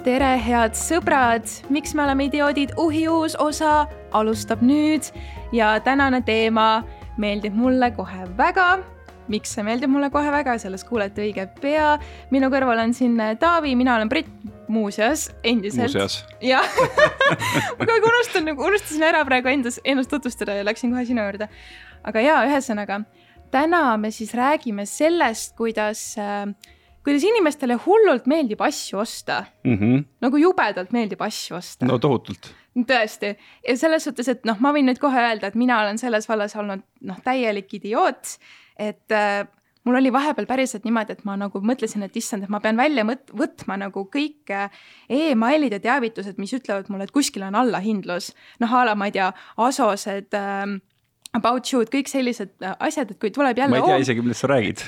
tere, head sõbrad, miks me oleme idioodid, uhi uus osa alustab nüüd ja tänane teema meeldib mulle kohe väga. miks see meeldib mulle kohe väga, sellest kuulete õige pea. minu kõrval on siin Taavi, mina olen Brit muuseas, endiselt. jah ma kogu aeg unustan, nagu unustasin ära praegu endas, ennast tutvustada ja läksin kohe sinu juurde. aga jaa, ühesõnaga täna me siis räägime sellest, kuidas äh, kuidas inimestele hullult meeldib asju osta mm. -hmm. nagu jubedalt meeldib asju osta. no tohutult. tõesti ja selles suhtes, et noh, ma võin nüüd kohe öelda, et mina olen selles vallas olnud noh, täielik idioot, et äh, mul oli vahepeal päriselt niimoodi, et ma nagu mõtlesin, et issand, et ma pean välja mõt-, võtma nagu kõik äh, emailid ja teavitused, mis ütlevad mulle, et kuskil on allahindlus. noh, a la ma ei tea, Asosed äh,, About you'd, kõik sellised äh, asjad, et kui tuleb jälle. ma ei tea isegi, millest sa räägid.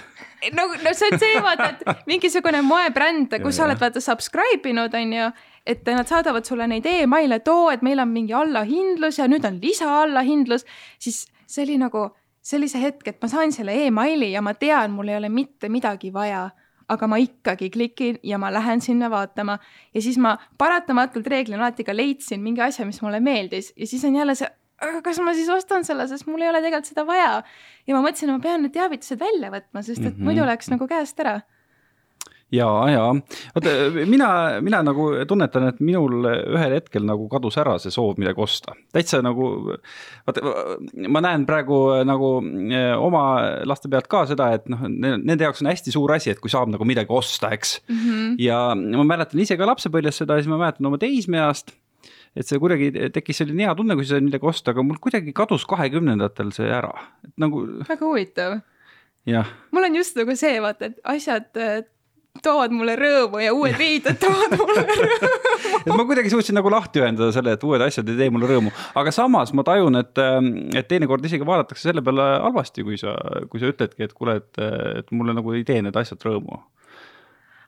No, no see on see vaata, et mingisugune moebränd, kus sa oled vaata subscribe inud, on ju. et nad saadavad sulle neid emaile, et oo, et meil on mingi allahindlus ja nüüd on lisaallahindlus, siis see oli nagu, see oli see hetk, et ma sain selle emaili ja ma tean, mul ei ole mitte midagi vaja aga ma ikkagi klikin ja ma lähen sinna vaatama ja siis ma paratamatult reeglina alati ka leidsin mingi asja, mis mulle meeldis ja siis on jälle see aga kas ma siis ostan selle, sest mul ei ole tegelikult seda vaja. ja ma mõtlesin, et ma pean need teavitused välja võtma, sest et mm -hmm. muidu läks nagu käest ära ja, ja vaata mina, mina nagu tunnetan, et minul ühel hetkel nagu kadus ära see soov midagi osta, täitsa nagu. vaata, ma näen praegu nagu eh, oma laste pealt ka seda, et noh, nende jaoks on hästi suur asi, et kui saab nagu midagi osta, eks mm. -hmm. ja ma mäletan ise ka lapsepõlves seda, siis ma mäletan oma teismeeast et see kuidagi tekkis selline hea tunne, kui sa said midagi osta, aga mul kuidagi kadus kahekümnendatel see ära, et nagu. väga huvitav. mul on just nagu see, vaata, et asjad äh, toovad mulle rõõmu ja uued riided toovad mulle rõõmu et ma kuidagi suutsin nagu lahti ühendada selle, et uued asjad ei tee mulle rõõmu, aga samas ma tajun, et, ähm, et teinekord isegi vaadatakse selle peale halvasti, kui sa, kui sa ütledki, et kuule, et, et mulle nagu ei tee need asjad rõõmu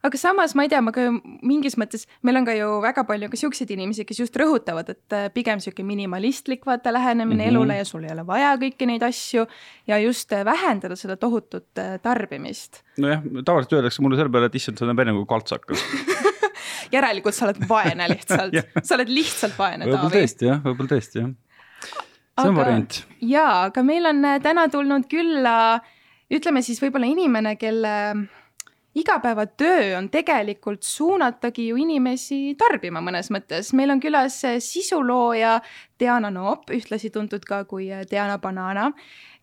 aga samas ma ei tea, ma ka mingis mõttes, meil on ka ju väga palju ka siukseid inimesi, kes just rõhutavad, et äh, pigem sihuke minimalistlik vaata lähenemine mm -hmm. elule ja sul ei ole vaja kõiki neid asju ja just äh, vähendada seda tohutut äh, tarbimist. nojah, tavaliselt öeldakse mulle selle peale, et issand, sa näeb enne kui kaltsakas järelikult sa oled vaene lihtsalt sa oled lihtsalt vaene. võib-olla tõesti jah, võib-olla tõesti jah. see on variant. jaa, aga meil on täna tulnud külla ütleme siis võib-olla inimene, kelle igapäevatöö on tegelikult suunatagi ju inimesi tarbima mõnes mõttes. meil on külas sisulooja Diana Noop, ühtlasi tuntud ka kui Diana Banana,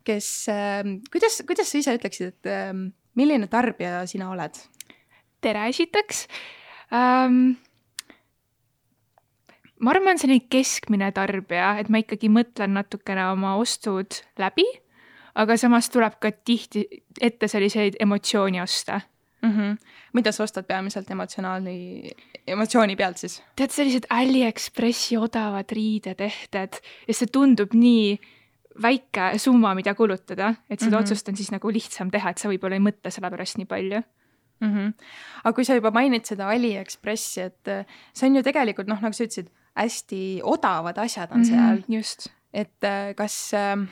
kes, ähm, kuidas, kuidas sa ise ütleksid, et milline tarbija sina oled? tere esiteks um ma arvan, selline keskmine tarbija, et ma ikkagi mõtlen natukene oma ostud läbi, aga samas tuleb ka tihti ette selliseid emotsiooni osta mm. -hmm. mida sa ostad peamiselt emotsionaali, emotsiooni pealt siis? tead, sellised Aliekspressi odavad riidetehted ja see tundub nii väike summa, mida kulutada, et seda mm -hmm. otsust on siis nagu lihtsam teha, et sa võib-olla ei mõtle selle pärast nii palju mm. -hmm. aga kui sa juba mainid seda Aliekspressi, et äh, see on ju tegelikult noh, nagu sa ütlesid, hästi odavad asjad on mm -hmm, seal. just. et äh, kas, äh,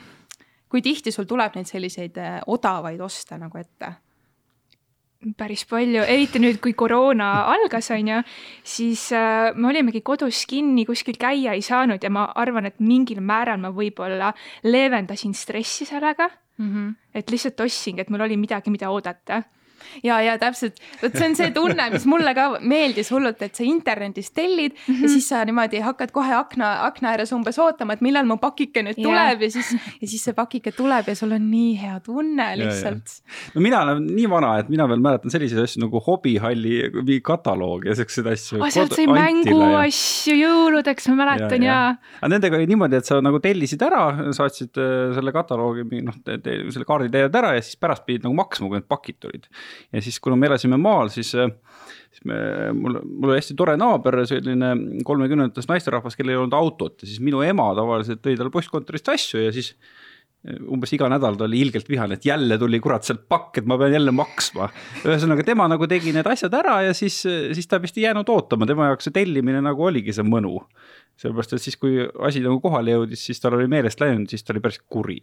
kui tihti sul tuleb neid selliseid odavaid oste nagu ette? Päris palju, eriti nüüd, kui koroona algas, on ju, siis äh, me olimegi kodus kinni, kuskil käia ei saanud ja ma arvan, et mingil määral ma võib-olla leevendasin stressi sellega mm. -hmm. et lihtsalt ostsingi, et mul oli midagi, mida oodata ja, ja täpselt, vot see on see tunne, mis mulle ka meeldis hullult, et sa internetis tellid mm -hmm. ja siis sa niimoodi hakkad kohe akna, akna ääres umbes ootama, et millal mu pakike nüüd tuleb ja, ja siis, ja siis see pakike tuleb ja sul on nii hea tunne lihtsalt. no mina olen nii vana, et mina veel mäletan selliseid asju nagu hobihalli kataloog ja siukseid asju. sealt sai mänguasju ja... jõuludeks, ma mäletan ja, ja.. aga nendega oli niimoodi, et sa nagu tellisid ära, saatsid äh, selle kataloogi, noh, selle kaardi teed ära ja siis pärast pidid nagu maksma, kui need pakid tulid ja siis, kuna me elasime maal, siis, äh, siis me, mul, mul oli hästi tore naaber, selline kolmekümnendates naisterahvas, kellel ei olnud autot. Ja siis minu ema tavaliselt tõi talle postkontorist asju ja siis umbes iga nädal ta oli ilgelt vihane, et jälle tuli kurat sealt pakk, et ma pean jälle maksma. ühesõnaga tema nagu tegi need asjad ära ja siis, siis ta vist ei jäänud ootama, tema jaoks see tellimine nagu oligi see mõnu sellepärast, et siis, kui asi nagu kohale jõudis, siis tal oli meelest läinud, siis ta oli päris kuri.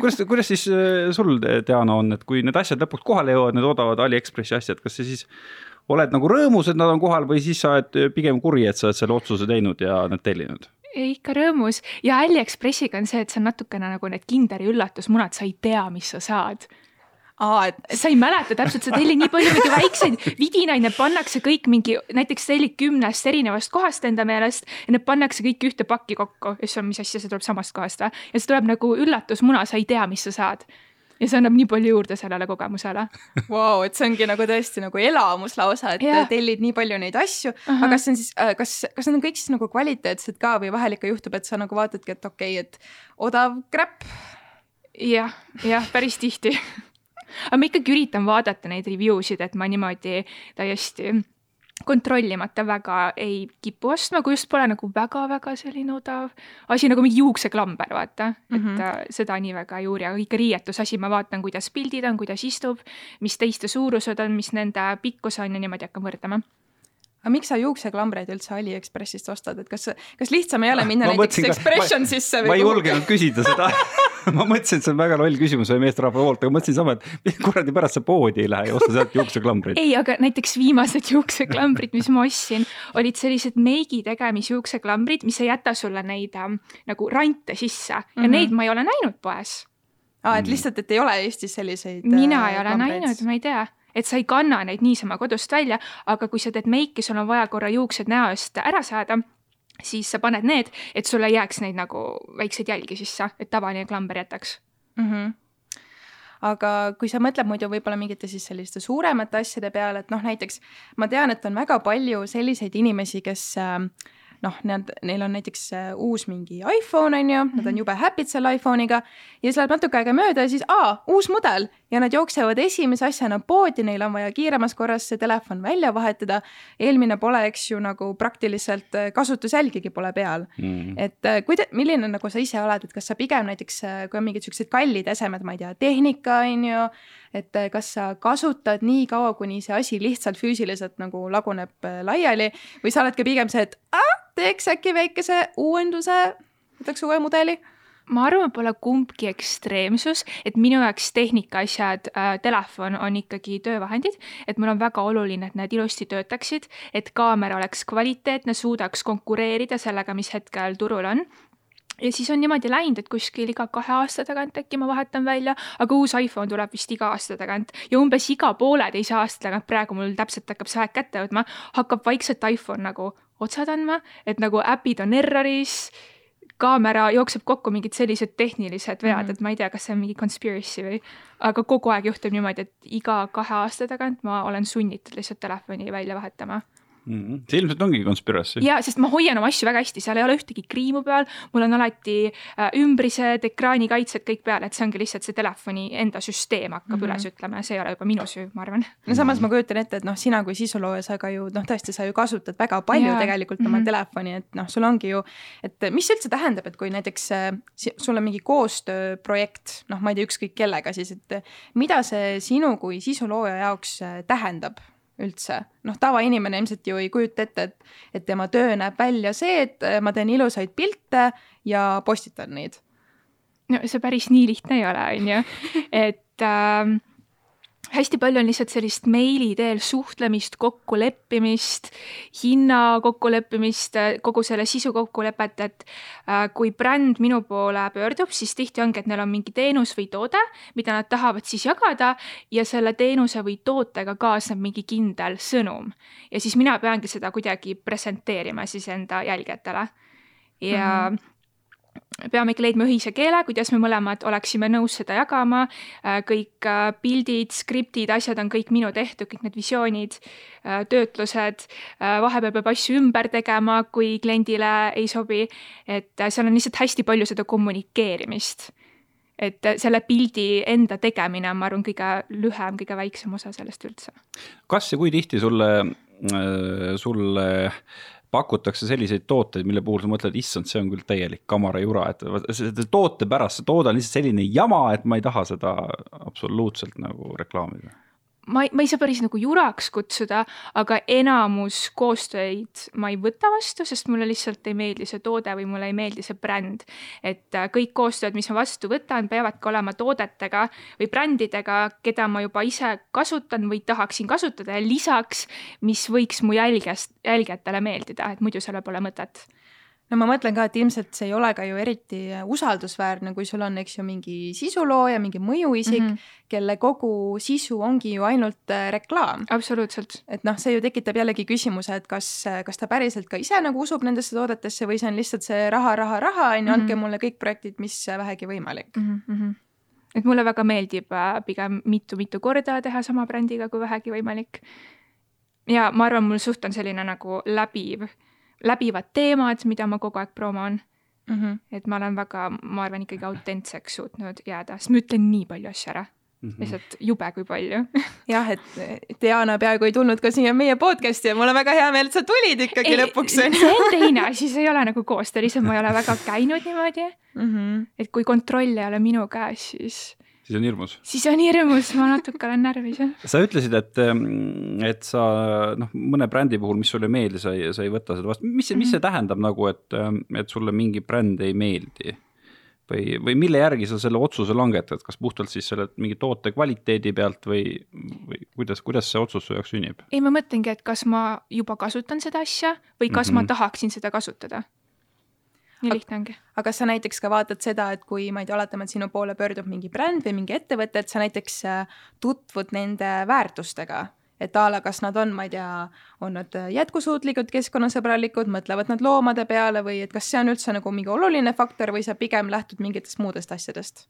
kuidas, kuidas siis äh, sul, Diana, on, et kui need asjad lõpuks kohale jõuavad, need odavad Aliekspressi asjad, kas see siis oled nagu rõõmus, et nad on kohal või siis sa oled pigem kuri, et sa oled selle otsuse teinud ja need tellinud? Ikka rõõmus. Ja Aliekspressiga on see, et see on natukene nagu need Kinderi üllatusmunad, sa ei tea, mis sa saad. Aa, et sa ei mäleta täpselt, sa tellid nii palju mingi väikseid vidinaid, need pannakse kõik mingi, näiteks tellid kümnest erinevast kohast enda meelest ja need pannakse kõik ühte pakki kokku. Ja siis on, mis asja, see tuleb samast kohast või? ja see tuleb nagu üllatusmuna, sa ei tea, mis sa saad ja see annab nii palju juurde sellele kogemusele wow,, et see ongi nagu tõesti nagu elamus lausa, et Jah. tellid nii palju neid asju uh, -huh. Aga kas see on siis, kas, kas need on kõik siis nagu kvaliteetsed ka või vahel ikka juhtub, et sa nagu vaatadki, et okei okay,, et odav kräpp jah, jah, päris tihti aga ma ikkagi üritan vaadata neid review sid, et ma niimoodi täiesti kontrollimata väga ei kipu ostma, kui just pole nagu väga-väga selline odav asi nagu mingi juukseklamber, vaata mm, -hmm. Mhm. et äh, seda nii väga ei uuri, aga ikka riietusasi, ma vaatan, kuidas pildid on, kuidas istub, mis teiste suurused on, mis nende pikkus on ja niimoodi hakkan võrdlema. Aga miks sa juukseklambreid üldse Aliekspressist ostad, et kas, kas lihtsam ei ole minna Ma näiteks mõtlesin ka- Expression sisse ma või ei kuhugi? julgenud küsida seda ma mõtlesin, et see on väga loll küsimus ühe meesterahva poolt, aga mõtlesin sama, et kuradi pärast sa poodi ei lähe ja osta sealt juukseklambreid. ei, aga näiteks viimased juukseklambrid, mis ma ostsin, olid sellised meigi tegemisjuukseklambrid, mis ei jäta sulle neid ähm, nagu rante sisse ja mm Mhm. -hmm. neid ma ei ole näinud poes aa, et lihtsalt, et ei ole Eestis selliseid mina äh, ei ole klambreid. näinud, ma ei tea, et sa ei kanna neid niisama kodust välja, aga kui sa teed meiki, sul on vaja korra juuksed näo eest ära saada, siis sa paned need, et sul ei jääks neid nagu väikseid jälgi sisse, et tavaline klamber jätaks. mm. -hmm. aga kui sa mõtled muidu võib-olla mingite siis selliste suuremate asjade peale, et noh, näiteks ma tean, et on väga palju selliseid inimesi, kes äh, noh, nad, neil on näiteks äh, uus mingi iPhone on ju, nad on jube happy'd selle iPhone'iga ja siis läheb natuke aega mööda ja siis aa, uus mudel ja nad jooksevad esimese asjana poodi, neil on vaja kiiremas korras see telefon välja vahetada. eelmine pole, eks ju, nagu praktiliselt äh, kasutusjälgigi pole peal Mm. et äh, kuida-, milline nagu sa ise oled, et kas sa pigem näiteks, kui on mingid siuksed kallid esemed, ma ei tea, tehnika on ju, et äh, kas sa kasutad nii kaua, kuni see asi lihtsalt füüsiliselt nagu laguneb äh, laiali või sa oledki pigem see, et ah, teeks äkki väikese uuenduse, võtaks uue mudeli ma arvan, pole kumbki ekstreemsus, et minu jaoks tehnikaasjad äh,, telefon on ikkagi töövahendid, et mul on väga oluline, et need ilusti töötaksid, et kaamera oleks kvaliteetne, suudaks konkureerida sellega, mis hetkel turul on. Ja siis on niimoodi läinud, et kuskil iga kahe aasta tagant äkki ma vahetan välja, aga uus iPhone tuleb vist iga aasta tagant. Ja umbes iga pooleteise aasta tagant, praegu mul täpselt hakkab see aeg kätte jõudma, hakkab vaikselt iPhone nagu otsad andma, et nagu äpid on erroris, kaamera jookseb kokku mingid sellised tehnilised vead mm. -hmm. et ma ei tea, kas see on mingi conspiracy või, aga kogu aeg juhtub niimoodi, et iga kahe aasta tagant ma olen sunnitud lihtsalt telefoni välja vahetama. Mm. see ilmselt ongi conspiracy. ja sest ma hoian oma asju väga hästi, seal ei ole ühtegi kriimu peal, mul on alati äh, ümbrised, ekraanikaitsed kõik peal, et see ongi lihtsalt see telefoni enda süsteem hakkab mm Mhm. -hmm. üles ütlema ja see ei ole juba minu süü, ma arvan. no samas ma kujutan ette, et noh, sina kui sisulooja, sa ka ju noh, tõesti, sa ju kasutad väga palju Jaa. tegelikult oma Mhm. telefoni, et noh, sul ongi ju, et mis see üldse tähendab, et kui näiteks äh, sul on mingi koostööprojekt, noh, ma ei tea, ükskõik kellega siis, et mida see sinu kui sisulooja jaoks äh, tähendab üldse, noh, tavainimene ilmselt ju ei kujuta ette, et, et tema töö näeb välja see, et äh, ma teen ilusaid pilte ja postitan neid. no see päris nii lihtne ei ole, on ju, et ähm, hästi palju on lihtsalt sellist meili teel suhtlemist, kokkuleppimist, hinna kokkuleppimist, kogu selle sisu kokkulepet, et äh, kui bränd minu poole pöördub, siis tihti ongi, et neil on mingi teenus või toode, mida nad tahavad siis jagada ja selle teenuse või tootega kaasneb mingi kindel sõnum. ja siis mina peangi seda kuidagi presenteerima siis enda jälgijatele. ja mm -hmm peame ikka leidma ühise keele, kuidas me mõlemad oleksime nõus seda jagama. kõik äh, pildid, skriptid, asjad on kõik minu tehtud, kõik need visioonid, töötlused. vahepeal peab asju ümber tegema, kui kliendile ei sobi. et äh, seal on lihtsalt hästi palju seda kommunikeerimist. et äh, selle pildi enda tegemine on, ma arvan, kõige lühem, kõige väiksem osa sellest üldse. kas ja kui tihti sulle, sulle pakutakse selliseid tooteid, mille puhul sa mõtled, issand, see on küll täielik kamarajura, et selle toote pärast, see toode on lihtsalt selline jama, et ma ei taha seda absoluutselt nagu reklaamida. Ma ei, ma ei saa päris nagu juraks kutsuda, aga enamus koostööid ma ei võta vastu, sest mulle lihtsalt ei meeldi see toode või mulle ei meeldi see bränd. et äh, kõik koostööd, mis ma vastu võtan, peavadki olema toodetega või brändidega, keda ma juba ise kasutan või tahaksin kasutada ja lisaks, mis võiks mu jälgijast, jälgijatele meeldida, et muidu sellel pole mõtet no ma mõtlen ka, et ilmselt see ei ole ka ju eriti usaldusväärne, kui sul on, eks ju, mingi sisulooja, mingi mõjuisik mm, -hmm. kelle kogu sisu ongi ju ainult äh, reklaam. absoluutselt. et noh, see ju tekitab jällegi küsimuse, et kas, kas ta päriselt ka ise nagu usub nendesse toodetesse või see on lihtsalt see raha, raha, raha, on ju, andke mhm. mulle kõik projektid, mis vähegi võimalik mm. -hmm. et mulle väga meeldib äh, pigem mitu-mitu korda teha sama brändiga, kui vähegi võimalik. ja ma arvan, mul suht on selline nagu läbiv läbivad teemad, mida ma kogu aeg promon mm. -hmm. et ma olen väga, ma arvan, ikkagi autentseks suutnud jääda, sest ma ütlen nii palju asju ära mm. -hmm. lihtsalt jube kui palju jah, et Diana peaaegu ei tulnud ka siia meie podcast'i ja mul on väga hea meel, et sa tulid ikkagi ei, lõpuks. see on teine asi, see ei ole nagu koostöö, lihtsalt ma ei ole väga käinud niimoodi mm. -hmm. et kui kontroll ei ole minu käes, siis siis on hirmus. siis on hirmus, ma natuke olen närvis jah. sa ütlesid, et, et sa noh, mõne brändi puhul, mis sulle ei meeldi, sa ei, sa ei võta seda vastu, mis see, mis see mhm. tähendab nagu, et, et sulle mingi bränd ei meeldi? või, või mille järgi sa selle otsuse langetad, kas puhtalt siis selle mingi toote kvaliteedi pealt või, või kuidas, kuidas see otsus su jaoks sünnib? ei, ma mõtlengi, et kas ma juba kasutan seda asja või kas mm -hmm. ma mhm. tahaksin seda kasutada nii lihtne ongi. aga kas sa näiteks ka vaatad seda, et kui ma ei tea, oletame, et sinu poole pöördub mingi bränd või mingi ettevõte, et sa näiteks äh, tutvud nende väärtustega, et a la kas nad on, ma ei tea, on nad jätkusuutlikud, keskkonnasõbralikud, mõtlevad nad loomade peale või et kas see on üldse nagu mingi oluline faktor või sa pigem lähtud mingitest muudest asjadest?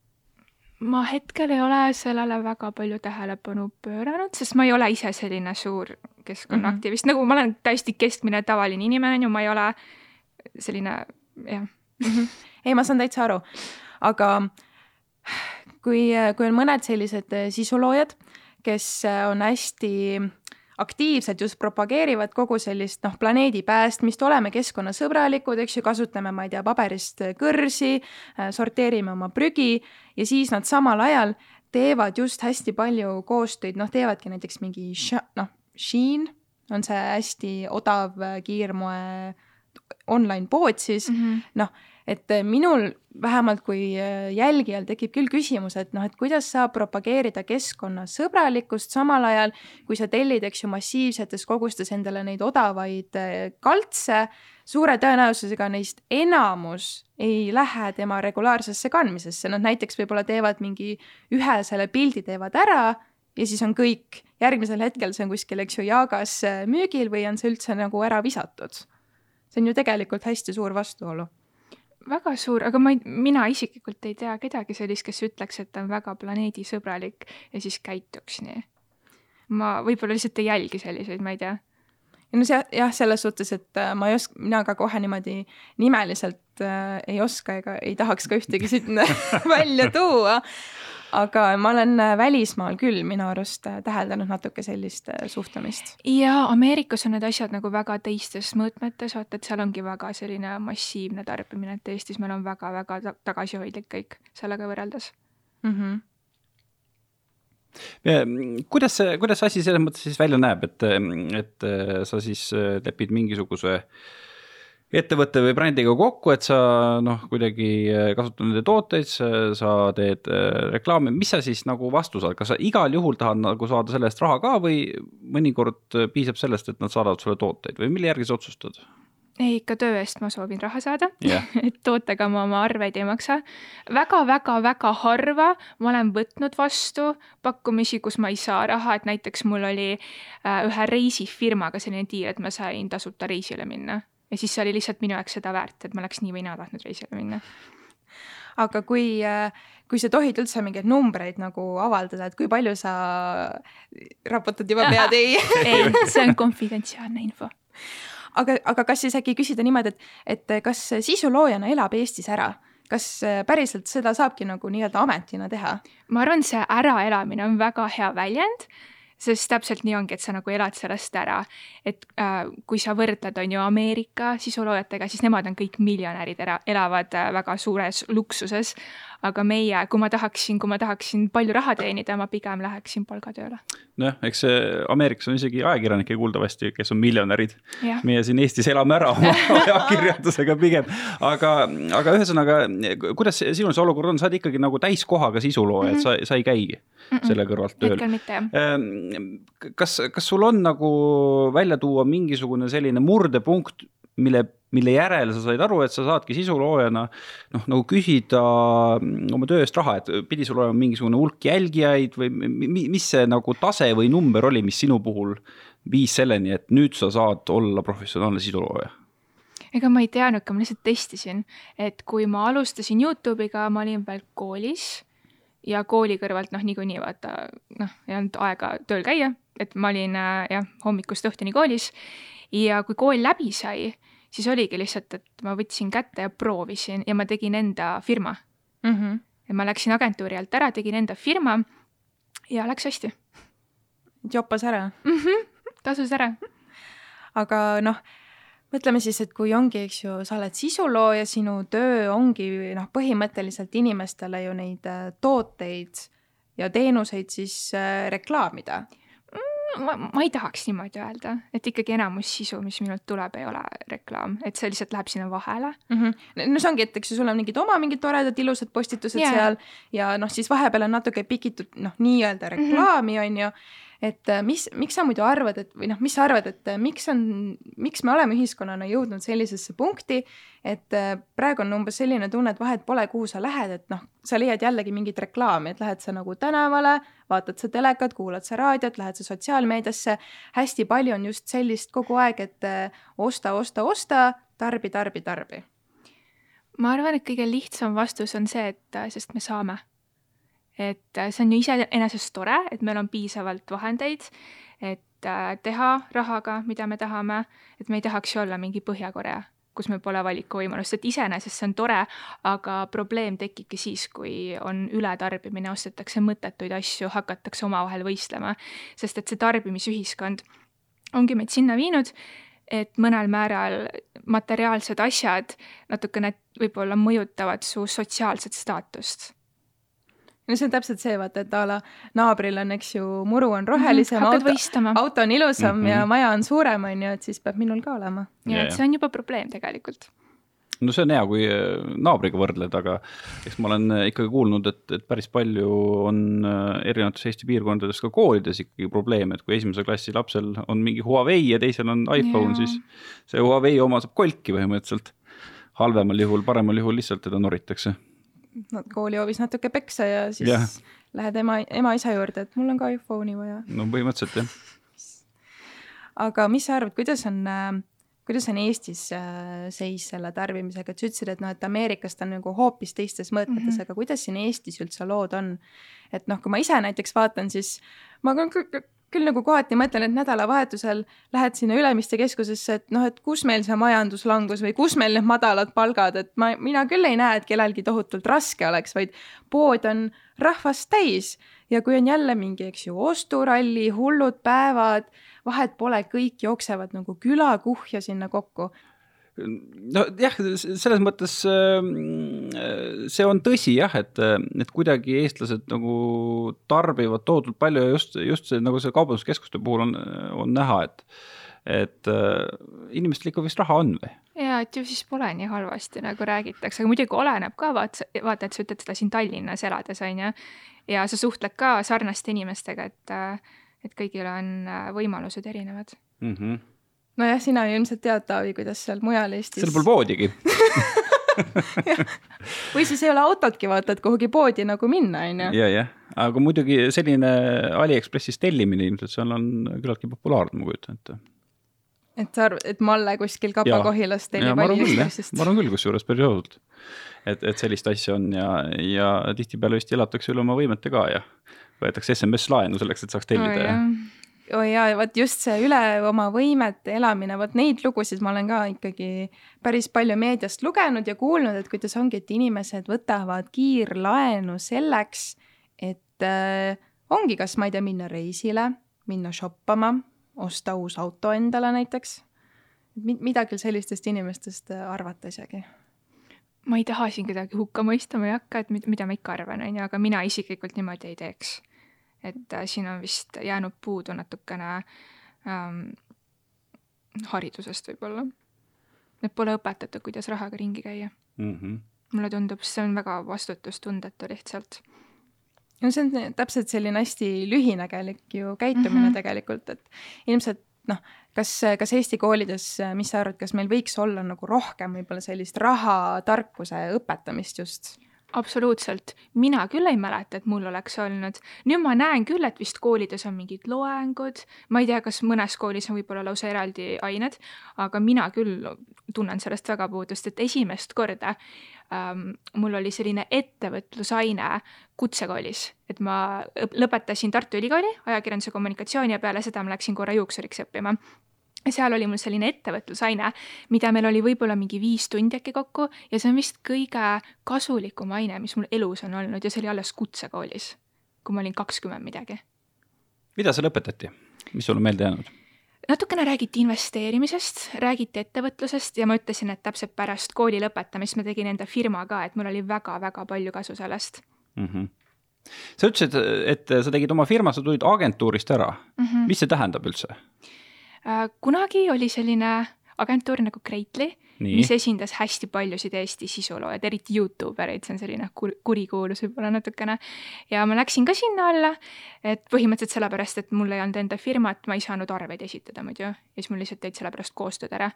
ma hetkel ei ole sellele väga palju tähelepanu pööranud, sest ma ei ole ise selline suur keskkonnaaktivist mm, -hmm. nagu ma olen täiesti keskmine tavaline inimene, on ju, ma ei ole selline jah -hmm. ei, ma saan täitsa aru, aga kui, kui on mõned sellised eh, sisuloojad, kes eh, on hästi aktiivselt just propageerivad kogu sellist noh, planeedi päästmist, oleme keskkonnasõbralikud, eks ju, kasutame, ma ei tea, paberist kõrsi, eh, sorteerime oma prügi ja siis nad samal ajal teevad just hästi palju koostöid, noh, teevadki näiteks mingi noh, Shein on see hästi odav kiirmoe online pood siis mm -hmm. noh, et äh, minul vähemalt kui äh, jälgijal tekib küll küsimus, et noh, et kuidas saab propageerida keskkonnasõbralikkust samal ajal, kui sa tellid, eks ju, massiivsetes kogustes endale neid odavaid äh, kaltse, suure tõenäosusega neist enamus ei lähe tema regulaarsesse kandmisesse, nad näiteks võib-olla teevad mingi ühe selle pildi teevad ära ja siis on kõik, järgmisel hetkel see on kuskil, eks ju, jaagas müügil või on see üldse nagu ära visatud see on ju tegelikult hästi suur vastuolu väga suur, aga ma ei, mina isiklikult ei tea kedagi sellist, kes ütleks, et ta on väga planeedisõbralik ja siis käituks nii. ma võib-olla lihtsalt ei jälgi selliseid, ma ei tea. ja no see jah, selles suhtes, et äh, ma ei oska, mina ka kohe niimoodi nimeliselt äh, ei oska ega ei tahaks ka ühtegi siit välja tuua aga ma olen äh, välismaal küll minu arust äh, täheldanud natuke sellist äh, suhtumist. ja Ameerikas on need asjad nagu väga teistes mõõtmetes, vaata, et seal ongi väga selline massiivne tarbimine, et Eestis meil on väga-väga tagasihoidlik kõik sellega võrreldes mm. -hmm Ja, kuidas see, kuidas see asi selles mõttes siis välja näeb, et, et sa siis lepid mingisuguse äh, ettevõtte või brändiga kokku, et sa noh, kuidagi äh, kasutad nende tooteid, sa teed äh, reklaami, mis sa siis nagu vastu saad, kas sa igal juhul tahad nagu saada selle eest raha ka või mõnikord piisab sellest, et nad saadavad sulle tooteid või mille järgi sa otsustad? ei, ikka töö eest ma soovin raha saada yeah. et tootega ma oma arveid ei maksa väga,. väga-väga-väga harva ma olen võtnud vastu pakkumisi, kus ma ei saa raha, et näiteks mul oli äh, ühe reisifirmaga selline diil, et ma sain tasuta reisile minna ja siis see oli lihtsalt minu jaoks seda väärt, et ma oleks nii või naa tahtnud reisile minna. aga kui, kui sa tohid üldse mingeid numbreid nagu avaldada, et kui palju sa raputad juba pead ei ei, see on konfidentsiaalne info. aga, aga kas siis äkki küsida niimoodi, et, et kas sisuloojana elab Eestis ära? kas päriselt seda saabki nagu nii-öelda ametina teha? ma arvan, see äraelamine on väga hea väljend sest täpselt nii ongi, et sa nagu elad sellest ära. et äh, kui sa võrdled, on ju, Ameerika sisuloojatega, siis nemad on kõik miljonärid, elavad äh, väga suures luksuses. Aga meie, kui ma tahaksin, kui ma tahaksin palju raha teenida, ma pigem läheksin palgatööle. nojah, eks see Ameerikas on isegi ajakirjanikke kuuldavasti, kes on miljonärid. Meie siin Eestis elame ära oma ajakirjandusega pigem, aga, aga ühesõnaga, kuidas sinul see olukord on, sa oled ikkagi nagu täiskohaga sisulooja mm, -hmm. et sa, sa ei käi selle kõrvalt tööl hetkel mitte jah. Ehm, kas, kas sul on nagu välja tuua mingisugune selline murdepunkt, mille, mille järel sa said aru, et sa saadki sisuloojana noh, nagu küsida oma töö eest raha, et pidi sul olema mingisugune hulk jälgijaid või mi- mi- mis see nagu tase või number oli, mis sinu puhul viis selleni, et nüüd sa saad olla professionaalne sisulooja? ega ma ei teadnudki, ma lihtsalt testisin, et kui ma alustasin Youtube'iga, ma olin veel koolis ja kooli kõrvalt noh, niikuinii vaata noh, ei olnud aega tööl käia, et ma olin äh, jah, hommikust õhtuni koolis ja kui kool läbi sai, siis oligi lihtsalt, et ma võtsin kätte ja proovisin ja ma tegin enda firma. mm. -hmm. ja ma läksin agentuuri alt ära, tegin enda firma ja läks hästi. jopas ära. tasus ära. aga noh, mõtleme siis, et kui ongi, eks ju, sa oled sisulooja, sinu töö ongi noh, põhimõtteliselt inimestele ju neid äh, tooteid ja teenuseid siis äh, reklaamida. Ma, ma ei tahaks niimoodi öelda, et ikkagi enamus sisu, mis minult tuleb, ei ole reklaam, et see lihtsalt läheb sinna vahele. mm. -hmm. no see ongi, et eks ju sul on mingid oma mingid toredad ilusad postitused yeah. seal ja noh, siis vahepeal on natuke pikitud noh, nii-öelda reklaami on ju et äh, mis, miks sa muidu arvad, et või noh, mis sa arvad, et äh, miks on, miks me oleme ühiskonnana jõudnud sellisesse punkti, et äh, praegu on umbes selline tunne, et vahet pole, kuhu sa lähed, et noh, sa leiad jällegi mingit reklaami, et lähed sa nagu tänavale, vaatad sa telekat, kuulad sa raadiot, lähed sa sotsiaalmeediasse. hästi palju on just sellist kogu aeg, et osta, osta, osta, tarbi, tarbi, tarbi. ma arvan, et kõige lihtsam vastus on see, et sest me saame. Et äh, see on ju iseenesest tore, et meil on piisavalt vahendeid, et äh, teha rahaga, mida me tahame, et me ei tahaks ju olla mingi Põhja-Korea, kus meil pole valikuvõimalust, et iseenesest see on tore, aga probleem tekibki siis, kui on ületarbimine, ostetakse mõttetuid asju, hakatakse omavahel võistlema, sest et see tarbimisühiskond ongi meid sinna viinud, et mõnel määral materiaalsed asjad natukene võib-olla mõjutavad su sotsiaalset staatust. No see on täpselt see, vaata, et a la naabril on, eks ju, muru on rohelisem Mhm, hakkad auto, auto on ilusam mm. -hmm. ja maja on suurem, on ju, et siis peab minul ka olema. ja et see on juba probleem tegelikult. no see on hea, kui äh, naabriga võrdled, aga eks ma olen äh, ikkagi kuulnud, et, et päris palju on äh, erinevates Eesti piirkondades ka koolides ikkagi probleem, et kui esimese klassi lapsel on mingi Huawei ja teisel on iPhone, siis see Huawei oma saab kolki põhimõtteliselt. halvemal juhul, paremal juhul lihtsalt teda noritakse. Koolihoovis natuke peksa ja siis yeah. lähed ema, ema-isa juurde, et mul on ka iPhone'i vaja. no põhimõtteliselt jah. aga mis sa arvad, kuidas on äh, kuidas on Eestis äh, seis selle tarbimisega, et sa ütlesid, et noh, et Ameerikas ta on nagu hoopis teistes mõõtmetes mm. -hmm. aga kuidas siin Eestis üldse lood on? et noh, kui ma ise näiteks vaatan, siis ma küll, nagu kohati mõtlen, et nädalavahetusel lähed sinna Ülemiste keskusesse, et noh, et kus meil see majanduslangus või kus meil need madalad palgad, et ma, mina küll ei näe, et kellelgi tohutult raske oleks, vaid pood on rahvast täis ja kui on jälle mingi, eks ju, osturalli, hullud päevad, vahet pole, kõik jooksevad nagu külakuhja sinna kokku. Nojah, selles mõttes äh, see on tõsi jah, et, et kuidagi eestlased nagu tarbivad tohutult palju ja just, just see nagu see kaubanduskeskuste puhul on, on näha, et, et äh, inimestel ikka vist raha on või? ja et ju siis pole nii halvasti, nagu räägitakse, aga muidugi oleneb ka, vaata, vaata, et sa ütled seda siin Tallinnas elades, on ju, ja sa suhtled ka sarnaste inimestega, et, et kõigil on äh, võimalused erinevad mm. -hmm. Nojah, sina ilmselt tead, Taavi, kuidas seal mujal Eestis. seal pole poodigi või siis ei ole autotki, vaata, et kuhugi poodi nagu minna, on ju. ja, jah, aga muidugi selline Aliekspressist tellimine ilmselt seal on küllaltki populaarne, ma kujutan ette. et sa arvad, et Malle kuskil Kapa-Kohilast ja tellib Aliekspressist? ma arvan küll kusjuures päris ausalt. et, et sellist asja on ja, ja tihtipeale vist elatakse üle oma võimete ka ja võetakse SMS-laenu selleks, et saaks tellida ja oi jaa, vot just see üle oma võimete elamine, vot neid lugusid ma olen ka ikkagi päris palju meediast lugenud ja kuulnud, et kuidas ongi, et inimesed võtavad kiirlaenu selleks, et äh, ongi, kas ma ei tea, minna reisile, minna shoppama, osta uus auto endale näiteks. midagi sellistest inimestest äh, arvata isegi ma ei taha siin kedagi hukka mõista, ma ei hakka, et mida, mida ma ikka arvan, on ju, aga mina isiklikult niimoodi ei teeks. Et äh, siin on vist jäänud puudu natukene ähm, haridusest võib-olla. et pole õpetatud, kuidas rahaga ringi käia mm. -hmm. mulle tundub, see on väga vastutustundetu lihtsalt no see on täpselt selline hästi lühinägelik ju käitumine mm -hmm. tegelikult, et ilmselt noh, kas, kas Eesti koolides, mis sa arvad, kas meil võiks olla nagu rohkem võib-olla sellist rahatarkuse õpetamist just? Absoluutselt, mina küll ei mäleta, et mul oleks olnud. nüüd ma näen küll, et vist koolides on mingid loengud, ma ei tea, kas mõnes koolis on võib-olla lausa eraldi ained, aga mina küll tunnen sellest väga puudust, et esimest korda ähm, mul oli selline ettevõtlusaine kutsekoolis, et ma lõpetasin Tartu Ülikooli ajakirjanduse kommunikatsiooni ja peale seda ma läksin korra juuksuriks õppima seal oli mul selline ettevõtlusaine, mida meil oli võib-olla mingi viis tundi äkki kokku ja see on vist kõige kasulikum aine, mis mul elus on olnud ja see oli alles kutsekoolis, kui ma olin kakskümmend midagi. mida seal õpetati, mis sul on meelde jäänud? natukene räägiti investeerimisest, räägiti ettevõtlusest ja ma ütlesin, et täpselt pärast kooli lõpetamist ma tegin enda firma ka, et mul oli väga-väga palju kasu sellest mm. -hmm sa ütlesid, et sa tegid oma firma, sa tulid agentuurist ära mm. -hmm. mis see tähendab üldse? Äh, kunagi oli selline agentuur nagu Greatly, mis esindas hästi paljusid Eesti sisuloojaid, eriti Youtube ereid, see on selline kur-, kurikuulus võib-olla natukene. ja ma läksin ka sinna alla, et põhimõtteliselt sellepärast, et mul ei olnud enda firmat, ma ei saanud arveid esitada muidu ja siis mul lihtsalt tegid sellepärast koostööd ära.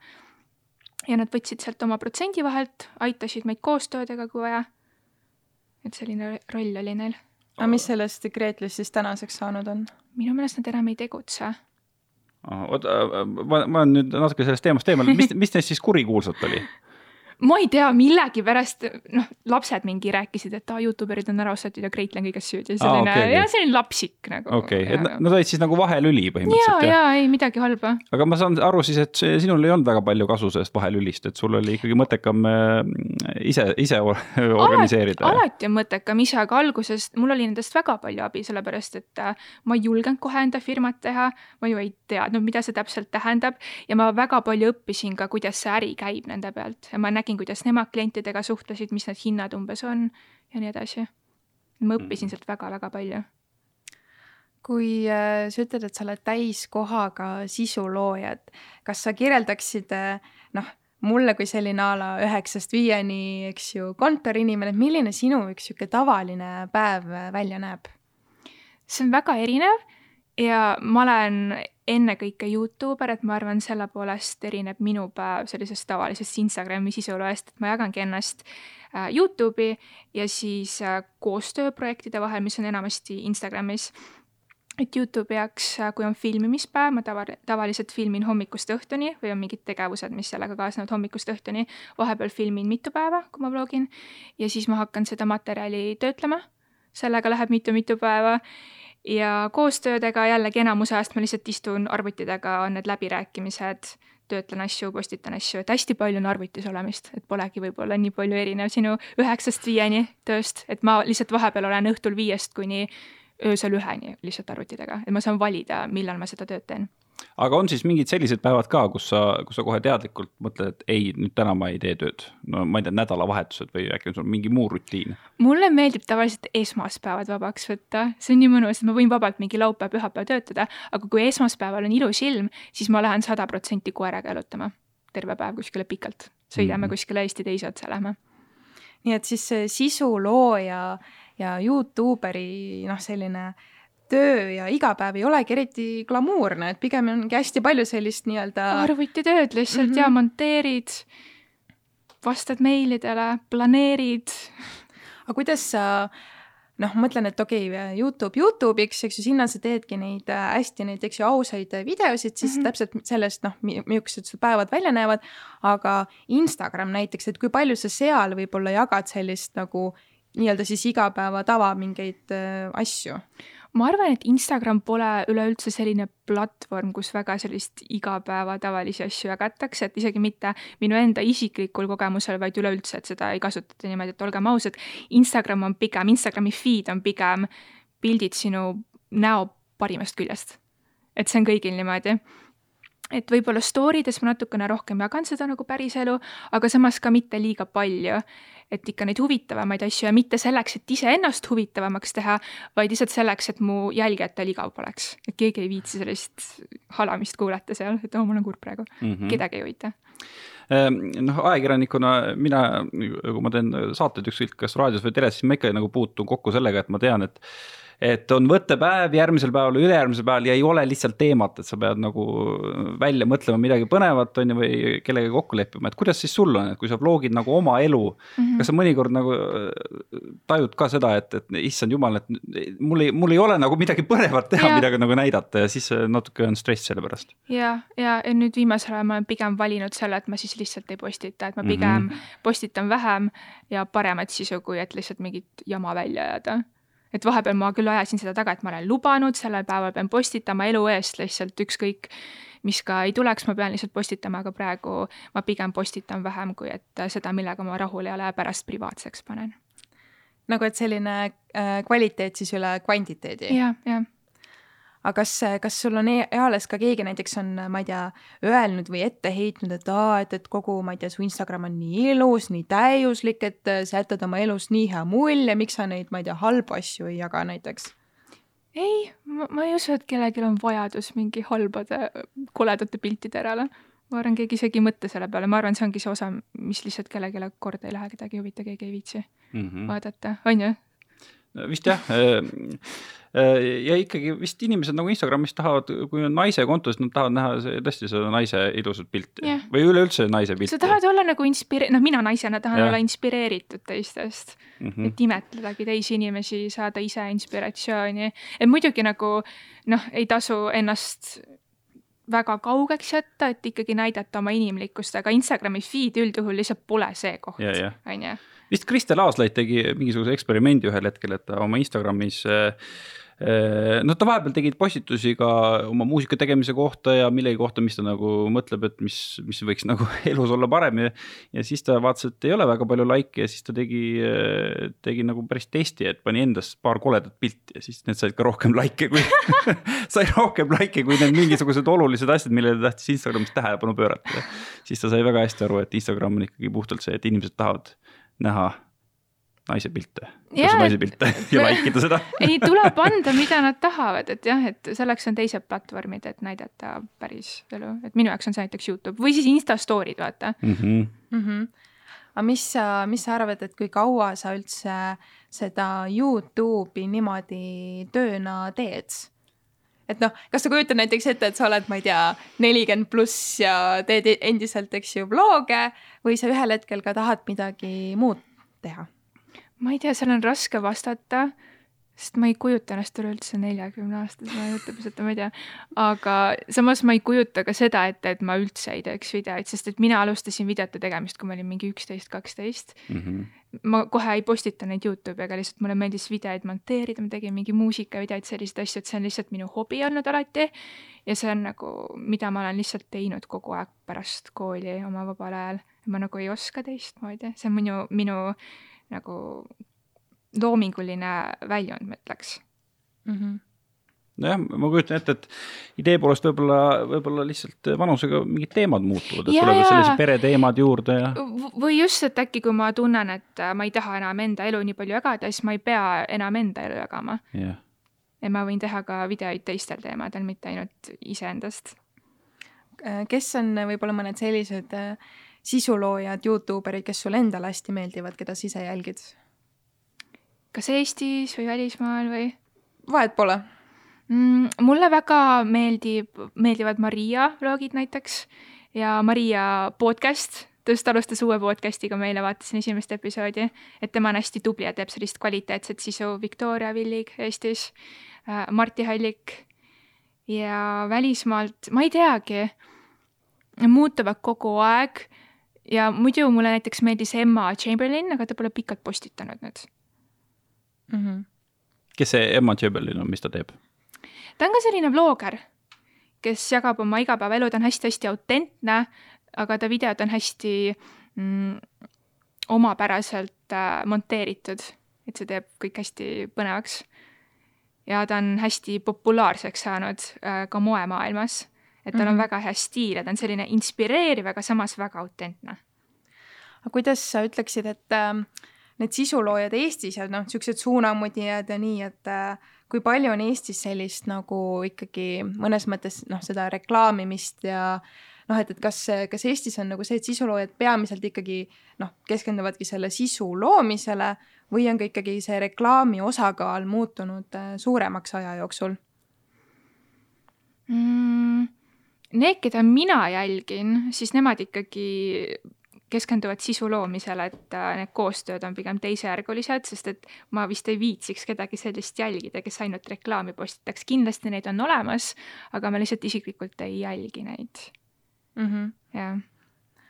ja nad võtsid sealt oma protsendi vahelt, aitasid meid koostöödega, kui vaja. et selline roll oli neil. aga mis sellest Greatlist siis tänaseks saanud on? minu meelest nad enam ei tegutse oota, ma, ma olen nüüd natuke sellest teemast eemal, mis, mis neist siis kurikuulsat oli? ma ei tea, millegipärast noh, lapsed mingi rääkisid, et aa, Youtube erid on ära ostetud ja Kreitl on kõiges süüdi. selline ah, okay, ja selline lapsik nagu. okei okay., et nad olid siis nagu vahelüli põhimõtteliselt? ja, ja ei midagi halba. aga ma saan aru siis, et sinul ei olnud väga palju kasu sellest vahelülist, et sul oli ikkagi mõttekam äh, ise, ise organiseerida. alati on mõttekam ise, aga alguses mul oli nendest väga palju abi, sellepärast et äh, ma ei julgenud kohe enda firmat teha. ma ju ei teadnud, mida see täpselt tähendab ja ma väga palju õppisin ka, kuidas see äri käib nende pealt ja ma nägin, nägin, kuidas nemad klientidega suhtlesid, mis need hinnad umbes on ja nii edasi. ma õppisin mm. sealt väga-väga palju. kui äh, sa ütled, et sa oled täiskohaga sisulooja, et kas sa kirjeldaksid äh, noh, mulle kui selline a la üheksast viieni, eks ju, kontoriinimene, et milline sinu üks niisugune tavaline päev välja näeb? see on väga erinev ja ma olen ennekõike Youtuber, et ma arvan, selle poolest erineb minu päev sellisest tavalisest Instagrami sisuloest, et ma jagangi ennast äh, Youtube'i ja siis äh, koostööprojektide vahel, mis on enamasti Instagramis. et Youtube'i jaoks, äh, kui on filmimispäev, ma tava, tavaliselt filmin hommikust õhtuni või on mingid tegevused, mis sellega kaasnevad hommikust õhtuni. vahepeal filmin mitu päeva, kui ma vlogin ja siis ma hakkan seda materjali töötlema. sellega läheb mitu-mitu päeva ja koostöödega jällegi enamuse ajast ma lihtsalt istun arvuti taga, on need läbirääkimised, töötlen asju, postitan asju, et hästi palju on arvutis olemist, et polegi võib-olla nii palju erinev sinu üheksast viieni tööst, et ma lihtsalt vahepeal olen õhtul viiest kuni öösel üheni lihtsalt arvuti taga, et ma saan valida, millal ma seda tööd teen aga on siis mingid sellised päevad ka, kus sa, kus sa kohe teadlikult mõtled, et ei, nüüd täna ma ei tee tööd. no ma ei tea, nädalavahetused või äkki on sul mingi muu rutiin? mulle meeldib tavaliselt esmaspäevad vabaks võtta, see on nii mõnus, et ma võin vabalt mingi laupäev, pühapäev töötada, aga kui esmaspäeval on ilus ilm, siis ma lähen sada protsenti koeraga jalutama. terve päev kuskile pikalt, sõidame mm. kuskile Eesti teise otsa lähme. nii et siis see sisulooja ja Youtuberi noh, selline äh, töö ja igapäev ei olegi eriti glamuurne, et pigem ongi hästi palju sellist nii-öelda. arvutitööd lihtsalt mm -hmm. ja monteerid, vastad meilidele, planeerid. aga kuidas sa noh, mõtlen, et okei okay,, Youtube Youtube'iks, eks ju, sinna sa teedki neid äh, hästi neid, eks ju, ausaid videosid, siis mm -hmm. täpselt sellest noh, millised su päevad välja näevad. aga Instagram näiteks, et kui palju sa seal võib-olla jagad sellist nagu nii-öelda siis igapäeva tava mingeid äh, asju? Ma arvan, et Instagram pole üleüldse selline platvorm, kus väga sellist igapäevatavalisi asju jagatakse, et isegi mitte minu enda isiklikul kogemusel, vaid üleüldse, et seda ei kasutata niimoodi, et olgem ausad, Instagram on pigem, Instagrami feed on pigem pildid sinu näo parimast küljest. et see on kõigil niimoodi et võib-olla story des ma natukene rohkem jagan seda nagu päriselu, aga samas ka mitte liiga palju. et ikka neid huvitavamaid asju ja mitte selleks, et iseennast huvitavamaks teha, vaid lihtsalt selleks, et mu jälgijatel igav poleks. et keegi ei viitsi sellist halamist kuulata seal, et oo oh,, mul on kurb praegu mm, -hmm. kedagi ei huvita Ehm, noh, ajakirjanikuna mina, kui ma teen saateid ükskõik kas raadios või teles, siis ma ikka nagu puutun kokku sellega, et ma tean, et et on võttepäev järgmisel päeval, ülejärgmisel päeval ja ei ole lihtsalt teemat, et sa pead nagu välja mõtlema midagi põnevat, on ju, või kellegagi kokku leppima, et kuidas siis sul on, et kui sa vlogid nagu oma elu mm, -hmm. kas sa mõnikord nagu äh, tajud ka seda, et, et issand jumal, et mul ei, mul ei ole nagu midagi põnevat teha, midagi nagu näidata ja siis natuke on stress selle pärast. ja, ja, ja nüüd viimasel ajal ma olen pigem valinud selle, et ma siis lihtsalt ei postita, et ma pigem mm -hmm. postitan vähem ja paremat sisu, kui et lihtsalt mingit jama välja ajada et vahepeal ma küll ajasin seda taga, et ma olen lubanud, sellel päeval pean postitama elu eest lihtsalt ükskõik, mis ka ei tuleks, ma pean lihtsalt postitama, aga praegu ma pigem postitan vähem, kui et seda, millega ma rahul ei ole, pärast privaatseks panen. nagu et selline äh, kvaliteet siis üle kvantiteedi ja,? jah, jah aga kas, kas sul on e-, eales ka keegi näiteks on, ma ei tea, öelnud või ette heitnud, et aa, et, et kogu, ma ei tea, su Instagram on nii ilus, nii täiuslik, et sa jätad oma elust nii hea mulje, miks sa neid, ma ei tea, halbu asju ei jaga näiteks? ei, ma ei usu, et kellelgi on vajadus mingi halbade, koledate piltide järele. ma arvan, keegi isegi ei mõtle selle peale, ma arvan, see ongi see osa, mis lihtsalt kellelegi korda ei lähe, kedagi ei huvita, keegi ei viitsi mm -hmm. vaadata, on ju? vist jah äh, äh, ja ikkagi vist inimesed nagu Instagramis tahavad, kui on naise konto, siis nad tahavad näha tõesti seda naise ilusat pilti yeah. või üleüldse naise pilti. sa tahad olla nagu inspire-, noh, mina naisena tahan yeah. olla inspireeritud teistest mm, -hmm. et imetledagi teisi inimesi, saada ise inspiratsiooni, et muidugi nagu noh, ei tasu ennast väga kaugeks jätta, et ikkagi näidata oma inimlikkust, aga Instagrami feed üldjuhul lihtsalt pole see koht, on ju vist Kristel Aaslaid tegi mingisuguse eksperimendi ühel hetkel, et ta oma Instagramis noh, ta vahepeal tegi postitusi ka oma muusika tegemise kohta ja millegi kohta, mis ta nagu mõtleb, et mis, mis võiks nagu elus olla parem ja. ja siis ta vaatas, et ei ole väga palju likee ja siis ta tegi, tegi nagu päris testi, et pani endast paar koledat pilti ja siis need said ka rohkem likee kui sai rohkem likee kui need mingisugused olulised asjad, millele ta tahtis Instagramis tähelepanu pöörata. siis ta sai väga hästi aru, et Instagram on ikkagi puhtalt see, et inimesed tahavad näha naise pilte, naise pilte ja like ida seda ei, tuleb anda, mida nad tahavad, et jah, et selleks on teised platvormid, et näidata päris elu, et minu jaoks on see näiteks Youtube või siis Insta story'd, vaata mm. -hmm. Mm -hmm. aga mis sa, mis sa arvad, et kui kaua sa üldse seda Youtube'i niimoodi tööna teed? Et noh, kas sa kujutad näiteks ette, et sa oled, ma ei tea, nelikümmend pluss ja teed endiselt, eks ju, vloge või sa ühel hetkel ka tahad midagi muud teha? ma ei tea, seal on raske vastata, sest ma ei kujuta ennast üleüldse neljakümne aastasena jutupiselt, ma ei tea. aga samas ma ei kujuta ka seda ette, et ma üldse ei teeks videoid, sest et mina alustasin videote tegemist, kui ma olin mingi üksteist, kaksteist. Mhm. ma kohe ei postita neid Youtube'i, aga lihtsalt mulle meeldis videoid monteerida, ma tegin mingi muusikavideoid, selliseid asju, et see on lihtsalt minu hobi olnud alati. ja see on nagu, mida ma olen lihtsalt teinud kogu aeg pärast kooli oma vabal ajal. ma nagu ei oska teistmoodi, see on minu, minu nagu loominguline väljund, ma ütleks mm. -hmm nojah, ma kujutan ette, et idee poolest võib-olla, võib-olla lihtsalt vanusega mingid teemad muutuvad, et ja, tulevad sellised pereteemad juurde ja. või just, et äkki kui ma tunnen, et ma ei taha enam enda elu nii palju jagada, siis ma ei pea enam enda elu jagama yeah.. ja ma võin teha ka videoid teistel teemadel, mitte ainult iseendast. kes on võib-olla mõned sellised äh, sisuloojad, Youtube erid, kes sulle endale hästi meeldivad, keda sa ise jälgid? Kas Eestis või välismaal või? vahet pole mm,. mulle väga meeldib, meeldivad Maria vlogid näiteks ja Maria podcast, ta just alustas uue podcast'iga meile, vaatasin esimest episoodi, et tema on hästi tubli ja teeb sellist kvaliteetset sisu, Victoria Villig Eestis äh,, Marti Hallik ja välismaalt, ma ei teagi, muutuvad kogu aeg ja muidu mulle näiteks meeldis Emma Chamberlain, aga ta pole pikalt postitanud nüüd mm. -hmm. kes see Emma Chamberlain on, mis ta teeb? ta on ka selline vlogger, kes jagab oma igapäevaelu, ta on hästi-hästi autentne, aga ta videod on hästi mm, omapäraselt äh, monteeritud, et see teeb kõik hästi põnevaks. ja ta on hästi populaarseks saanud äh, ka moemaailmas et tal on Mhm. väga hea stiil ja ta on selline inspireeriv, aga samas väga autentne. aga kuidas sa ütleksid, et äh, need sisuloojad Eestis ja noh, niisugused suunamudijad ja nii, et äh, kui palju on Eestis sellist nagu ikkagi mõnes mõttes noh, seda reklaamimist ja noh, et, et kas, kas Eestis on nagu see, et sisuloojad peamiselt ikkagi noh, keskenduvadki selle sisu loomisele või on ka ikkagi see reklaami osakaal muutunud äh, suuremaks aja jooksul? mm,? Need, keda mina jälgin, siis nemad ikkagi keskenduvad sisu loomisele, et äh, need koostööd on pigem teisejärgulised, sest et ma vist ei viitsiks kedagi sellist jälgida, kes ainult reklaami postitaks. kindlasti neid on olemas, aga ma lihtsalt isiklikult ei jälgi neid, Mm -hmm. jah.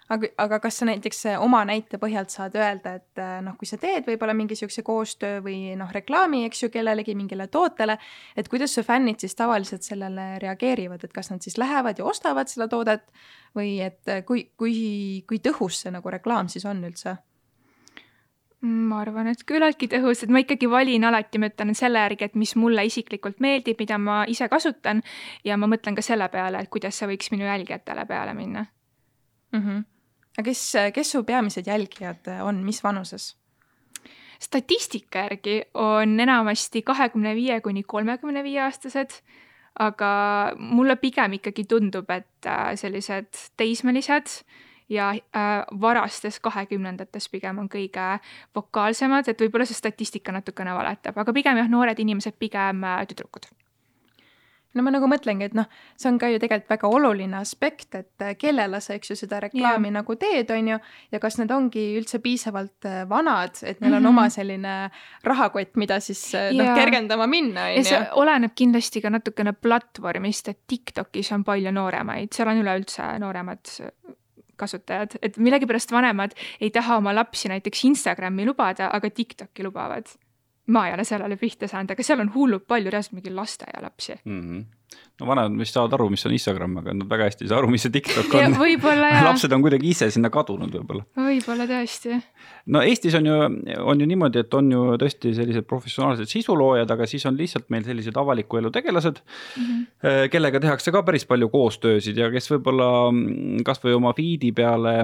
Aga, aga kas sa näiteks äh, oma näite põhjalt saad öelda, et äh, noh, kui sa teed võib-olla mingi niisuguse koostöö või noh, reklaami, eks ju, kellelegi mingile tootele, et kuidas su fännid siis tavaliselt sellele reageerivad, et kas nad siis lähevad ja ostavad seda toodet või et äh, kui, kui, kui tõhus see nagu reklaam siis on üldse? ma arvan, et küllaltki tõhus, et ma ikkagi valin alati, ma ütlen selle järgi, et mis mulle isiklikult meeldib, mida ma ise kasutan ja ma mõtlen ka selle peale, et kuidas see võiks minu jälgijatele peale minna mm. -hmm. Aga kes, kes su peamised jälgijad on, mis vanuses? statistika järgi on enamasti kahekümne viie kuni kolmekümne viie aastased, aga mulle pigem ikkagi tundub, et äh, sellised teismelised ja äh, varastes kahekümnendates pigem on kõige vokaalsemad, et võib-olla see statistika natukene valetab, aga pigem jah, noored inimesed, pigem äh, tüdrukud no ma nagu mõtlengi, et noh, see on ka ju tegelikult väga oluline aspekt, et äh, kellele sa, eks ju, seda reklaami yeah. nagu teed, on ju, ja kas need ongi üldse piisavalt äh, vanad, et neil on mm -hmm. oma selline rahakott, mida siis yeah. noh, kergendama minna, on ja see ju. oleneb kindlasti ka natukene platvormist, et Tiktokis on palju nooremaid, seal on üleüldse nooremad kasutajad, et millegipärast vanemad ei taha oma lapsi näiteks Instagrami lubada, aga Tiktoki lubavad. Ma ei ole sellele pihta saanud, aga seal on hullult palju reaalselt mingi lasteaialapsi mm. -hmm. no vanemad vist saavad aru, mis on Instagram, aga nad väga hästi ei saa aru, mis see TikTok on. lapsed on kuidagi ise sinna kadunud võib-olla. võib-olla tõesti. no Eestis on ju, on ju niimoodi, et on ju tõesti sellised professionaalsed sisuloojad, aga siis on lihtsalt meil sellised avaliku elu tegelased mm, -hmm. kellega tehakse ka päris palju koostöösid ja kes võib-olla mm, kasvõi oma feed'i peale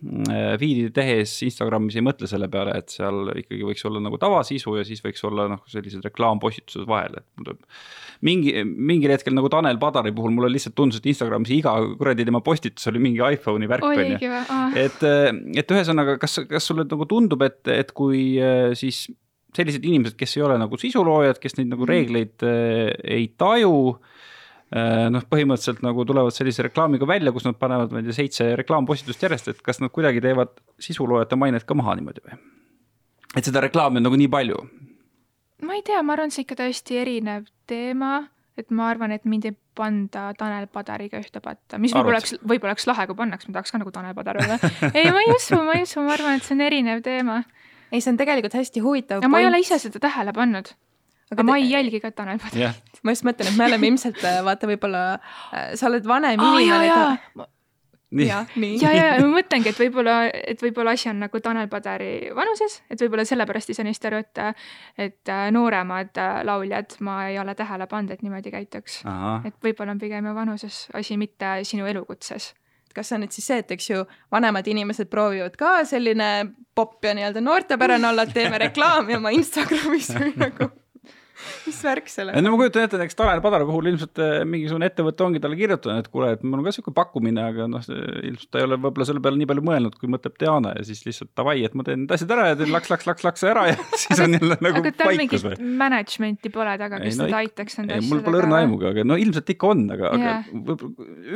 feed'i tehes Instagramis ei mõtle selle peale, et seal ikkagi võiks olla nagu tavasisu ja siis võiks olla noh, sellised reklaampostitused vahel, et mul tuleb mingi, mingil hetkel nagu Tanel Padari puhul mulle lihtsalt tundus, et Instagramis iga kuradi tema postitus oli mingi iPhone'i värk on ju. et, et ühesõnaga, kas, kas sulle nagu tundub, et, et kui siis sellised inimesed, kes ei ole nagu sisuloojad, kes neid nagu reegleid ei taju noh, põhimõtteliselt nagu tulevad sellise reklaamiga välja, kus nad panevad, ma ei tea, seitse reklaampostitust järjest, et kas nad kuidagi teevad sisuloojate mainet ka maha niimoodi või? et seda reklaami on nagu nii palju. ma ei tea, ma arvan, see ikka täiesti erinev teema, et ma arvan, et mind ei panda Tanel Padariga ühte patta, mis võib-olla oleks, võib-olla oleks lahe, kui pannaks, ma tahaks ka nagu Tanel Padar olla. ei, ma ei usu, ma ei usu, ma arvan, et see on erinev teema. ei, see on tegelikult hästi huvitav. ja ma ei ole ise seda tähele pannud aga ma ei jälgi ka Tanel Padarit yeah.. ma just mõtlen, et me oleme ilmselt vaata, võib-olla sa oled vanem oh, inimene. ja, ja, ja, ja ma mõtlengi, et võib-olla, et võib-olla asi on nagu Tanel Padari vanuses, et võib-olla sellepärast ei saa neist aru, et, et nooremad lauljad ma ei ole tähele pannud, et niimoodi käituks. et võib-olla on pigem ju vanuses asi, mitte sinu elukutses. Kas see on nüüd siis see, et eks ju vanemad inimesed proovivad ka selline popp ja nii-öelda noortepärane olla, et teeme reklaami oma Instagramis või nagu mis värk sellega? no ma kujutan ette, näiteks Tanel Padari puhul ilmselt mingisugune ettevõte ongi talle kirjutanud, et kuule, et mul on ka sihuke pakkumine, aga noh, ilmselt ta ei ole võib-olla selle peale nii palju mõelnud, kui mõtleb Diana ja siis lihtsalt davai, et ma teen need asjad ära ja teen laks, laks, laks, laks ära ja siis on jälle nagu aga tal mingit management'i pole taga, kes teda no, aitaks nende asjadega? mul pole õrna aimugi, aga no ilmselt ikka on, aga yeah., aga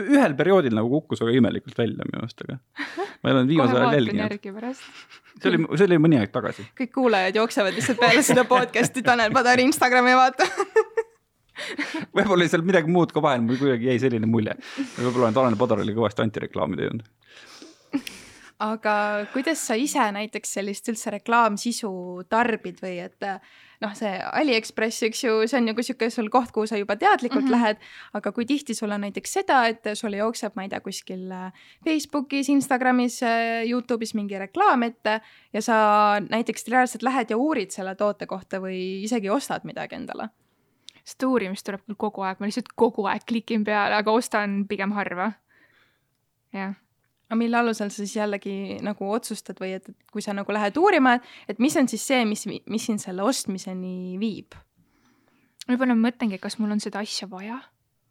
ühel perioodil nagu kukkus väga imelikult välja minu meelest, aga ma ei ole viimasel ajal jälginud see oli, see oli mõni aeg tagasi. kõik kuulajad jooksevad lihtsalt peale seda podcast'i Tanel Padari Instagrami vaata võib-olla oli seal midagi muud ka vahel, mul kuidagi jäi selline mulje. võib-olla on Tanel Padar oli kõvasti antireklaami teinud. aga kuidas sa ise näiteks sellist üldse reklaamsisu tarbid või et noh, see Aliekspress, eks ju, see on nagu sihuke sul koht, kuhu sa juba teadlikult mm -hmm. lähed, aga kui tihti sul on näiteks seda, et sul jookseb, ma ei tea, kuskil Facebookis, Instagramis, Youtube'is mingi reklaam ette ja sa näiteks reaalselt lähed ja uurid selle toote kohta või isegi ostad midagi endale sest uurimist tuleb küll kogu aeg, ma lihtsalt kogu aeg klikin peale, aga ostan pigem harva. jah, aga mille alusel sa siis jällegi nagu otsustad või et, et kui sa nagu lähed uurima, et mis on siis see, mis, mis sind selle ostmiseni viib? võib-olla ma mõtlengi, kas mul on seda asja vaja,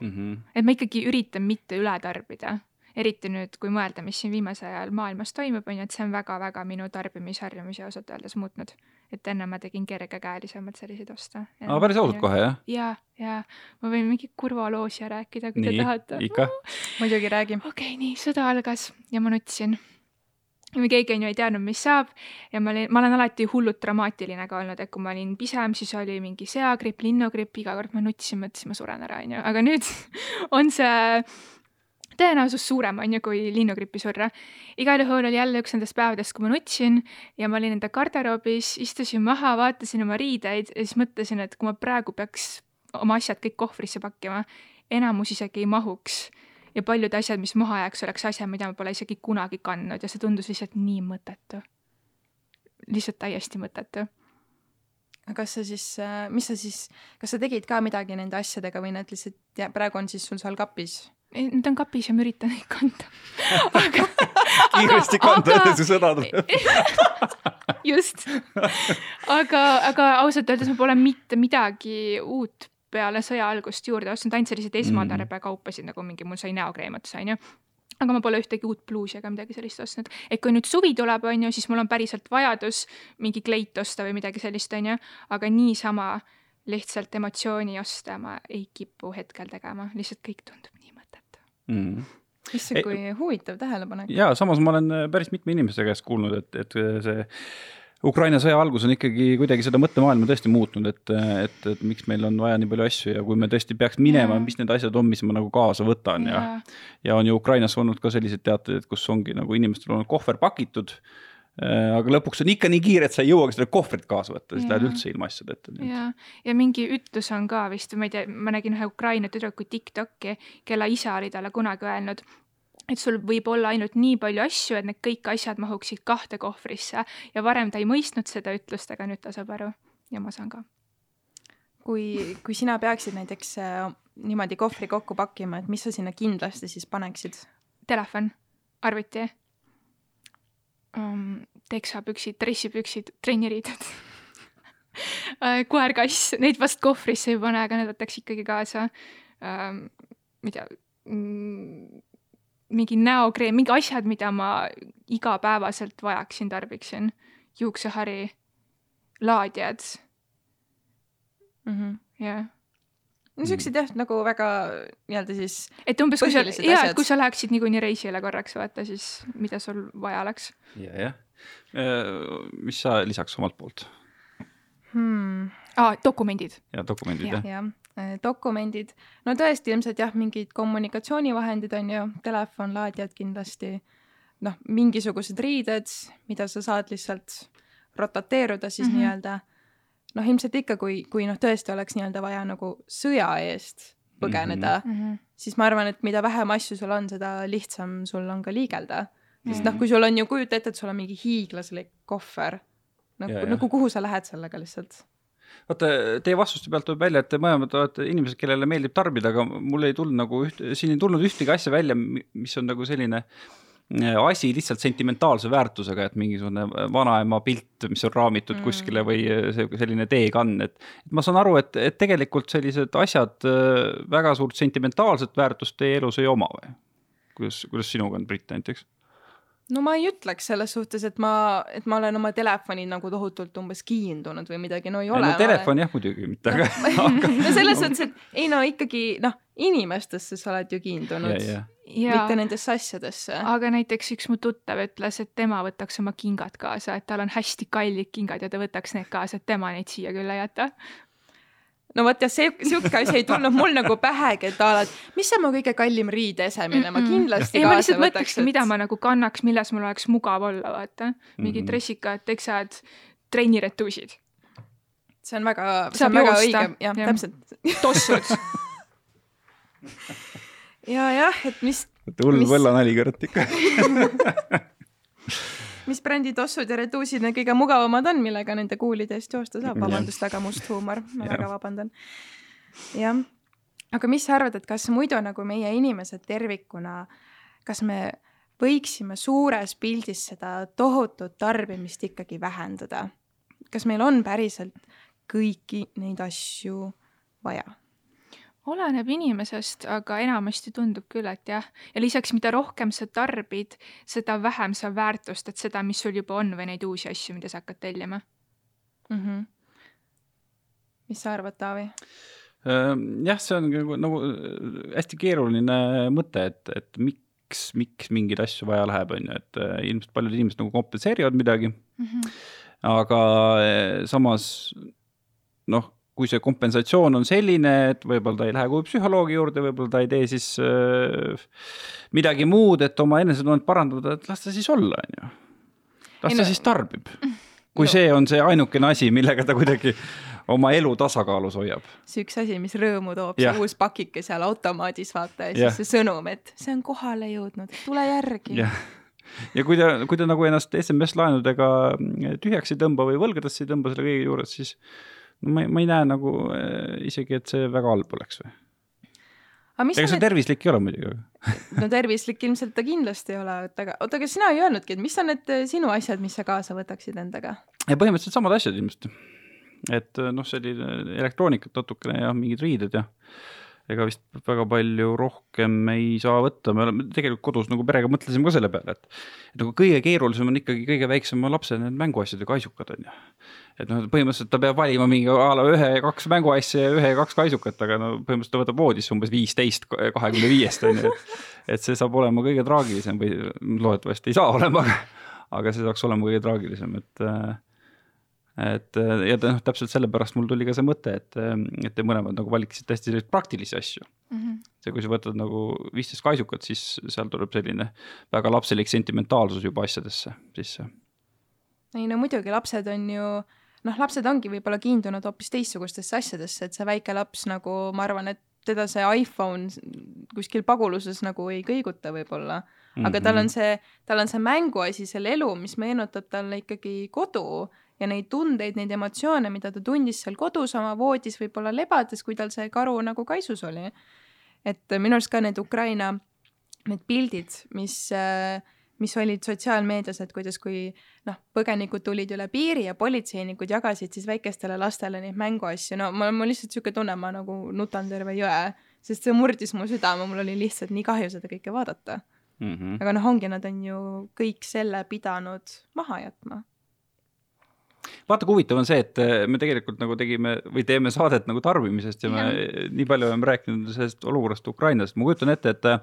mm. -hmm. et ma ikkagi üritan mitte üle tarbida. eriti nüüd, kui mõelda, mis siin viimasel ajal maailmas toimub, on ju, et see on väga-väga minu tarbimisharjumusi ausalt öeldes muutnud. Et enne ma tegin kergekäelisemalt selliseid oste. aga päris ausalt kohe jah? ja, ja ma võin mingi kurva loo siia rääkida, kui te nii tahate., ikka. muidugi räägi. okei okay,, nii, sõda algas ja ma nutsin. ja keegi on ju ei teadnud, mis saab ja ma olin, ma olen alati hullult dramaatiline ka olnud, et kui ma olin pisem, siis oli mingi seagripp, linnugripp, iga kord ma nutsin, mõtlesin, ma suren ära, onju, aga nüüd on see tõenäosus suurem, on ju, kui linnugrippi surra. igal juhul oli jälle üks nendest päevadest, kui ma nutsin ja ma olin enda garderoobis, istusin maha, vaatasin oma riideid ja siis mõtlesin, et kui ma praegu peaks oma asjad kõik kohvrisse pakkima, enamus isegi ei mahuks ja paljud asjad, mis maha jääks, oleks asjad, mida ma pole isegi kunagi kandnud ja see tundus lihtsalt nii mõttetu. lihtsalt täiesti mõttetu. aga kas sa siis, mis sa siis, kas sa tegid ka midagi nende asjadega või need lihtsalt ja praegu on siis sul seal kapis? Need on kapis ja ma üritan neid kanda. aga kiiresti kanda, kui sõda tuleb. just, aga, aga ausalt öeldes ma pole mitte midagi uut peale sõja algust juurde ostnud, ainult selliseid esmatarbekaupasid nagu mingi, mul sai näokreem otsa, onju. aga ma pole ühtegi uut pluusi ega midagi sellist ostnud. et kui nüüd suvi tuleb, onju, siis mul on päriselt vajadus mingi kleit osta või midagi sellist, onju, aga niisama lihtsalt emotsiooni osta ma ei kipu hetkel tegema, lihtsalt kõik tundub nii. Mm. issand, kui huvitav tähelepanek. ja samas ma olen äh, päris mitme inimese käest kuulnud, et, et see Ukraina sõja algus on ikkagi kuidagi seda mõttemaailma tõesti muutnud, et, et, et miks meil on vaja nii palju asju ja kui me tõesti peaks minema, mis need asjad on, mis ma nagu kaasa võtan ja, ja on ju Ukrainas olnud ka selliseid teateid, kus ongi nagu inimestel olnud kohver pakitud. Aga lõpuks on ikka nii kiire, et sa ei jõuagi seda kohvrit kaasa võtta, siis Jaa. lähed üldse ilma asjadeta. ja, ja mingi ütlus on ka vist, ma ei tea, ma nägin ühe Ukraina tüdruku Tiktoki, kelle isa oli talle kunagi öelnud, et sul võib olla ainult nii palju asju, et need kõik asjad mahuksid kahte kohvrisse ja varem ta ei mõistnud seda ütlust, aga nüüd ta saab aru ja ma saan ka. kui, kui sina peaksid näiteks äh, niimoodi kohvri kokku pakkima, et mis sa sinna kindlasti siis paneksid? Telefon, arvuti um,, teksapüksid, dressipüksid, trenniriided koer-kass, neid vast kohvrisse ei pane, aga need võtaks ikkagi kaasa um,. ma ei tea mingi näokreem, mingi asjad, mida ma igapäevaselt vajaksin, tarbiksin. juuksehari, laadijad, mm. -hmm. jah. No siuksed jah, nagu väga nii-öelda siis, et umbes, kui sa, jaa, et kui sa läheksid niikuinii reisile korraks, vaata siis, mida sul vaja oleks ja, jah. mis sa lisaks omalt poolt hmm, ah,. dokumendid, ja dokumendid Jah. jah? jah, dokumendid, no tõesti ilmselt jah, mingid kommunikatsioonivahendid on ju, telefon, laadijad kindlasti, noh, mingisugused riided, mida sa saad lihtsalt rotateeruda siis mm. -hmm. nii-öelda. noh, ilmselt ikka, kui, kui noh, tõesti oleks nii-öelda vaja nagu sõja eest põgeneda mm, Mhm. -hmm. siis ma arvan, et mida vähem asju sul on, seda lihtsam sul on ka liigelda. sest Mhm. noh, kui sul on ju, kujuta ette, et sul on mingi hiiglaslik kohver, nagu nagu kuhu sa lähed sellega lihtsalt vaata, teie vastuste pealt tuleb välja, et te mõlemad olete inimesed, kellele meeldib tarbida, aga mul ei tulnud nagu üht, siin ei tulnud ühtegi asja välja, mis on nagu selline äh, asi lihtsalt sentimentaalse väärtusega, et mingisugune vanaema pilt, mis on raamitud Mm. kuskile või see selline teekann, et et ma saan aru, et, et tegelikult sellised asjad äh, väga suurt sentimentaalset väärtust teie elus ei oma või? kuidas, kuidas sinuga on, Brit näiteks? no ma ei ütleks selles suhtes, et ma, et ma olen oma telefoni nagu tohutult umbes kiindunud või midagi, no ei ole. no telefon jah, muidugi mitte, aga, aga no selles suhtes, et ei no ikkagi noh, inimestesse sa oled ju kiindunud ja, ja ja mitte nendesse asjadesse. aga näiteks üks mu tuttav ütles, et tema võtaks oma kingad kaasa, et tal on hästi kallid kingad ja ta võtaks need kaasa, et tema neid siia küll ei jäta. no vot ja see, sihuke asi ei tulnud mul nagu pähegi, et a la, et mis on mu kõige kallim riideesemine, ma kindlasti ei, ma lihtsalt võtaks, mõtlekski, mida ma nagu kannaks, milles mul oleks mugav olla, vaata. mingid Mhm. dressikad, teksad, trenniretuusid, see on väga, see on väga joosta, õige, jah. ja., täpselt. tossud. ja jah, et mis, hull Mis- võllanali kõrvalt ikka. mis brändi tossud ja retuusid need kõige mugavamad on, millega nende kuulide eest joosta saab, vabandust, väga must huumor, ma Jah. väga vabandan. jah, aga mis sa arvad, et kas muidu nagu meie inimesed tervikuna, kas me võiksime suures pildis seda tohutut tarbimist ikkagi vähendada? kas meil on päriselt kõiki neid asju vaja? Oleneb inimesest, aga enamasti tundub küll, et jah. ja lisaks, mida rohkem sa tarbid, seda vähem sa väärtustad seda, mis sul juba on või neid uusi asju, mida sa hakkad tellima mm. -hmm. mis sa arvad, Taavi? Jah, see on nagu, nagu hästi keeruline mõte, et, et miks, miks mingeid asju vaja läheb, on ju, et äh, ilmselt paljud inimesed nagu kompenseerivad midagi mm. -hmm. aga äh, samas noh kui see kompensatsioon on selline, et võib-olla ta ei lähe kuhugi psühholoogi juurde, võib-olla ta ei tee siis äh, midagi muud, et oma enesetunnet parandada, et las ta siis olla, on ju. las ta siis tarbib. kui no. see on see ainukene asi, millega ta kuidagi oma elu tasakaalus hoiab. see üks asi, mis rõõmu toob, see uus pakike seal automaadis vaata ja, ja siis see sõnum, et see on kohale jõudnud, tule järgi ja kui ta, kui ta nagu ennast SMS laenudega tühjaks ei tõmba või võlgadesse ei tõmba selle kõige juures, siis no ma, ma ei näe nagu äh, isegi, et see väga halb oleks või. ega see need... tervislik ei ole muidugi. no tervislik ilmselt ta kindlasti ei ole, aga oota, aga sina ei öelnudki, et mis on need äh, sinu asjad, mis sa kaasa võtaksid endaga? põhimõtteliselt samad asjad ilmselt. et äh, noh, selline elektroonikat natukene ja mingid riided ja ega vist väga palju rohkem ei saa võtta, me oleme tegelikult kodus nagu perega mõtlesime ka selle peale, et et nagu kõige keerulisem on ikkagi kõige väiksema lapse need mänguasjad ja kaisukad on ju. et noh, põhimõtteliselt ta peab valima mingi a la ühe ja kaks mänguasja ja ühe ja kaks kaisukat, aga no põhimõtteliselt ta võtab voodisse umbes viisteist kahekümne viiest on ju, et et see saab olema kõige traagilisem või loodetavasti ei saa olema, aga see saaks olema kõige traagilisem, et äh, et ja noh, täpselt sellepärast mul tuli ka see mõte, et, et te mõlemad nagu valiksite hästi selliseid praktilisi asju mm. -hmm. see, kui sa võtad nagu viisteist kaisukat, siis seal tuleb selline väga lapselik sentimentaalsus juba asjadesse sisse. ei no muidugi, lapsed on ju noh, lapsed ongi võib-olla kiindunud hoopis teistsugustesse asjadesse, et see väike laps nagu ma arvan, et teda see iPhone kuskil paguluses nagu ei kõiguta võib-olla mm, -hmm. aga tal on mhm. see, tal on see mänguasi, selle elu, mis meenutab talle ikkagi kodu ja neid tundeid, neid emotsioone, mida ta tundis seal kodus oma voodis võib-olla lebades, kui tal see karu nagu kaisus oli. et minu arust ka need Ukraina, need pildid, mis, mis olid sotsiaalmeedias, et kuidas, kui noh, põgenikud tulid üle piiri ja politseinikud jagasid siis väikestele lastele neid mänguasju, no mul on lihtsalt niisugune tunne, ma nagu nutan terve jõe, sest see murdis mu südame, mul oli lihtsalt nii kahju seda kõike vaadata mm. -hmm. aga noh, ongi, nad on ju kõik selle pidanud maha jätma vaata, kui huvitav on see, et äh, me tegelikult nagu tegime või teeme saadet nagu tarbimisest ja me ja. nii palju oleme rääkinud sellest olukorrast Ukrainas, ma kujutan ette, et äh,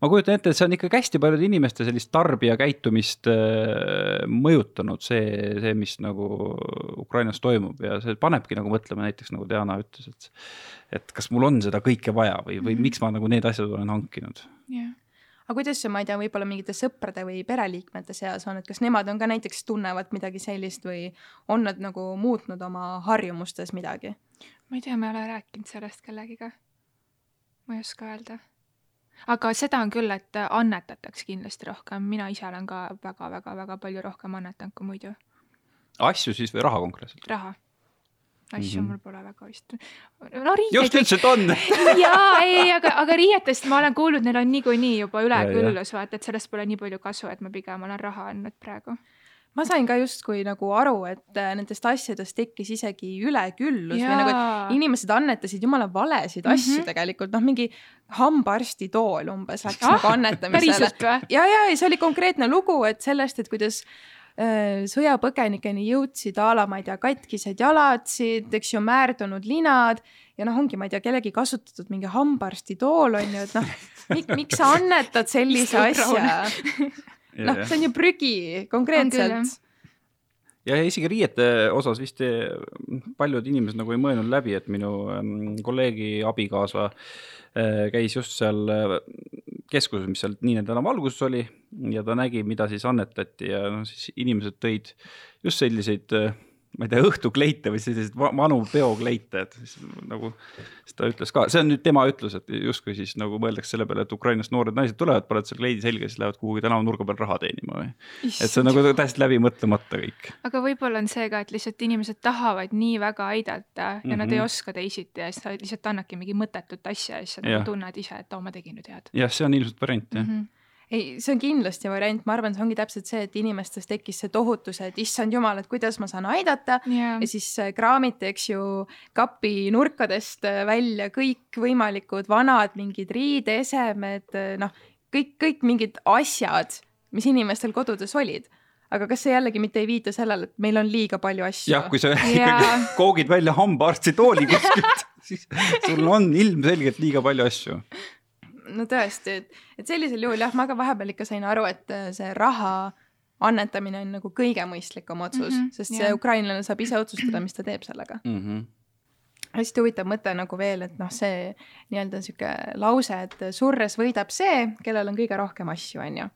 ma kujutan ette, et see on ikkagi hästi paljude inimeste sellist tarbijakäitumist äh, mõjutanud, see, see, mis nagu Ukrainas toimub ja see panebki nagu mõtlema, näiteks nagu Diana ütles, et et kas mul on seda kõike vaja või, või mm -hmm. miks ma nagu need asjad olen hankinud yeah aga kuidas see, ma ei tea, võib-olla mingite sõprade või pereliikmete seas on, et kas nemad on ka näiteks tunnevad midagi sellist või on nad nagu muutnud oma harjumustes midagi? ma ei tea, ma ei ole rääkinud sellest kellegiga. ma ei oska öelda. aga seda on küll, et annetatakse kindlasti rohkem, mina ise olen ka väga-väga-väga palju rohkem annetanud kui muidu. asju siis või raha konkreetselt? raha asju mm -hmm. mul pole väga vist. no riideid. just ütlesid, et on jaa, ei, aga, aga riietest ma olen kuulnud, neil on niikuinii juba üleküllus, vaata, et sellest pole nii palju kasu, et ma pigem olen raha andnud praegu ma sain ka justkui nagu aru, et äh, nendest asjadest tekkis isegi üleküllus Jaa. või nagu, et inimesed annetasid jumala valesid mm -hmm. asju tegelikult, noh, mingi hambaarstitool umbes läks ah, nagu annetamisele. ja, ja, ja see oli konkreetne lugu, et sellest, et kuidas sõjapõgenikeni jõudsid a la, ma ei tea, katkised jalatsid, eks ju, määrdunud linad ja noh, ongi, ma ei tea, kellegi kasutatud mingi hambaarstitool on ju, et noh, miks sa annetad sellise asja? noh, see on ju prügi konkreetselt. Ja isegi riiete osas vist eh, paljud inimesed nagu ei mõelnud läbi, et minu mm, kolleegi abikaasa eh, käis just seal eh, keskuses, mis seal Niine tänava alguses oli ja ta nägi, mida siis annetati ja noh, siis inimesed tõid just selliseid ma ei tea, õhtukleite või selliseid va- vanu peokleite, et siis nagu. siis ta ütles ka, see on nüüd tema ütlus, et justkui siis nagu mõeldakse selle peale, et Ukrainast noored naised tulevad, panevad selle kleidi selga, siis lähevad kuhugi tänavanurga peal raha teenima või. et see on nagu täiesti läbi mõtlemata kõik. aga võib-olla on see ka, et lihtsalt inimesed tahavad nii väga aidata ja mm -hmm. nad ei Mhm. oska teisiti ja siis sa lihtsalt annadki mingi mõttetut asja ja siis sa nagu tunned ise, et oo, ma tegin nüüd head jah, see on ilmselt variant jah mm. -hmm. ei, see on kindlasti variant, ma arvan, see ongi täpselt see, et inimestes tekkis see tohutus, et issand jumal, et kuidas ma saan aidata ja ja siis äh, kraamiti, eks ju, kapi nurkadest äh, välja kõikvõimalikud vanad mingid riideesemed, noh, kõik, kõik mingid asjad, mis inimestel kodudes olid. aga kas see jällegi mitte ei viita sellele, et meil on liiga palju asju? jah, kui sa Jaa. ikkagi koogid välja hambaarsti tooli kuskilt, siis sul on ilmselgelt liiga palju asju. No tõesti, et, et sellisel juhul jah, ma ka vahepeal ikka sain aru, et äh, see raha annetamine on nagu kõige mõistlikum otsus mm, -hmm, sest see jah. ukrainlane saab ise otsustada, mis ta teeb sellega. Mhm. hästi huvitav mõte nagu veel, et noh, see nii-öelda sihuke lause, et surres võidab see, kellel on kõige rohkem asju, on ju.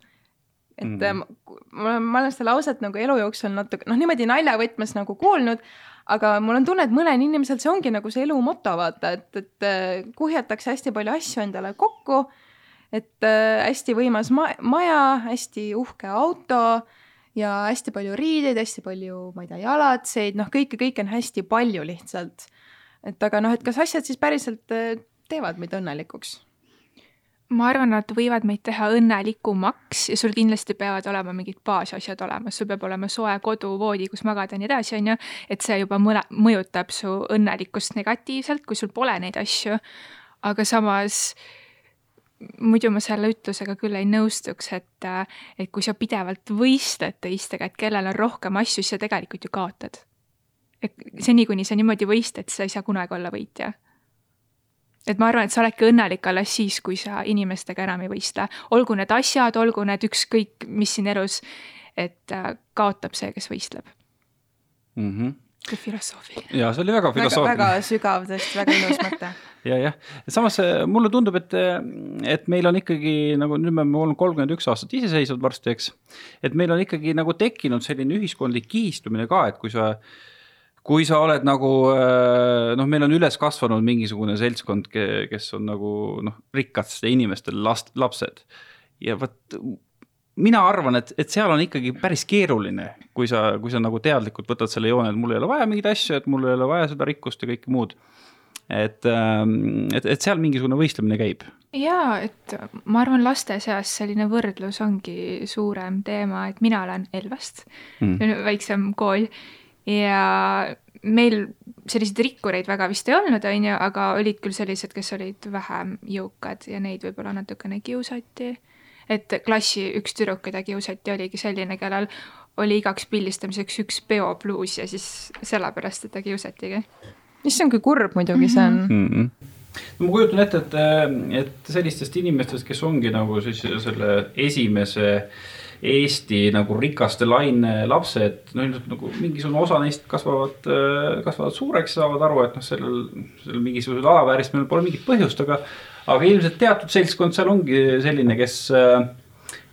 et mm. -hmm. ma olen, ma olen seda lauset nagu elu jooksul natuke noh, niimoodi naljavõtmes nagu kuulnud, aga mul on tunne, et mõnel inimesel see ongi nagu see elu moto, vaata, et, et äh, kuhjatakse hästi palju asju endale kokku. et äh, hästi võimas ma maja, hästi uhke auto ja hästi palju riideid, hästi palju, ma ei tea, jalatseid, noh, kõike, kõike on hästi palju lihtsalt et aga noh, et kas asjad siis päriselt äh, teevad meid õnnelikuks? Ma arvan, nad võivad meid teha õnnelikumaks ja sul kindlasti peavad olema mingid baasasjad olemas, sul peab olema soe kodu, voodi, kus magada ja nii edasi, on ju. et see juba mõle- mõjutab su õnnelikkust negatiivselt, kui sul pole neid asju. aga samas muidu ma selle ütlusega küll ei nõustuks, et, et kui sa pidevalt võistled teistega, et kellel on rohkem asju, siis sa tegelikult ju kaotad. et seni, kuni sa niimoodi võistled, sa ei saa kunagi olla võitja et ma arvan, et sa oledki õnnelik alles siis, kui sa inimestega enam ei võistle, olgu need asjad, olgu need ükskõik mis siin elus, et äh, kaotab see, kes võistleb. Mhm. kui filosoofiline. ja see oli väga väga, filosoofiline väga sügav, tõesti väga ilus mõte. ja, jah, samas äh, mulle tundub, et, et meil on ikkagi nagu nüüd me oleme olnud kolmkümmend üks aastat iseseisvad varsti, eks. et meil on ikkagi nagu tekkinud selline ühiskondlik kihistumine ka, et kui sa, kui sa oled nagu äh, noh, meil on üles kasvanud mingisugune seltskond, kes on nagu noh, rikaste inimeste last, lapsed ja vot mina arvan, et, et seal on ikkagi päris keeruline, kui sa, kui sa nagu teadlikult võtad selle joone, et mul ei ole vaja mingeid asju, et mul ei ole vaja seda rikkust ja kõike muud et, et, et seal mingisugune võistlemine käib. jaa, et ma arvan, laste seas selline võrdlus ongi suurem teema, et mina olen Elvast mm., väiksem kool ja meil selliseid rikkureid väga vist ei olnud, on ju, aga olid küll sellised, kes olid vähem jõukad ja neid võib-olla natukene kiusati. et klassi üks tüdruk, keda kiusati, oligi selline, kellel oli igaks pildistamiseks üks peopluus ja siis sellepärast teda kiusatigi. issand, kui kurb muidugi see on. Mm -hmm. no ma kujutan ette, et, et sellistest inimestest, kes ongi nagu siis selle esimese Eesti nagu rikaste laine lapsed, no ilmselt nagu mingisugune osa neist kasvavad, kasvavad suureks, saavad aru, et noh, sellel, sellel mingisugusel alavääristamisel pole mingit põhjust, aga, aga ilmselt teatud seltskond seal ongi selline, kes äh,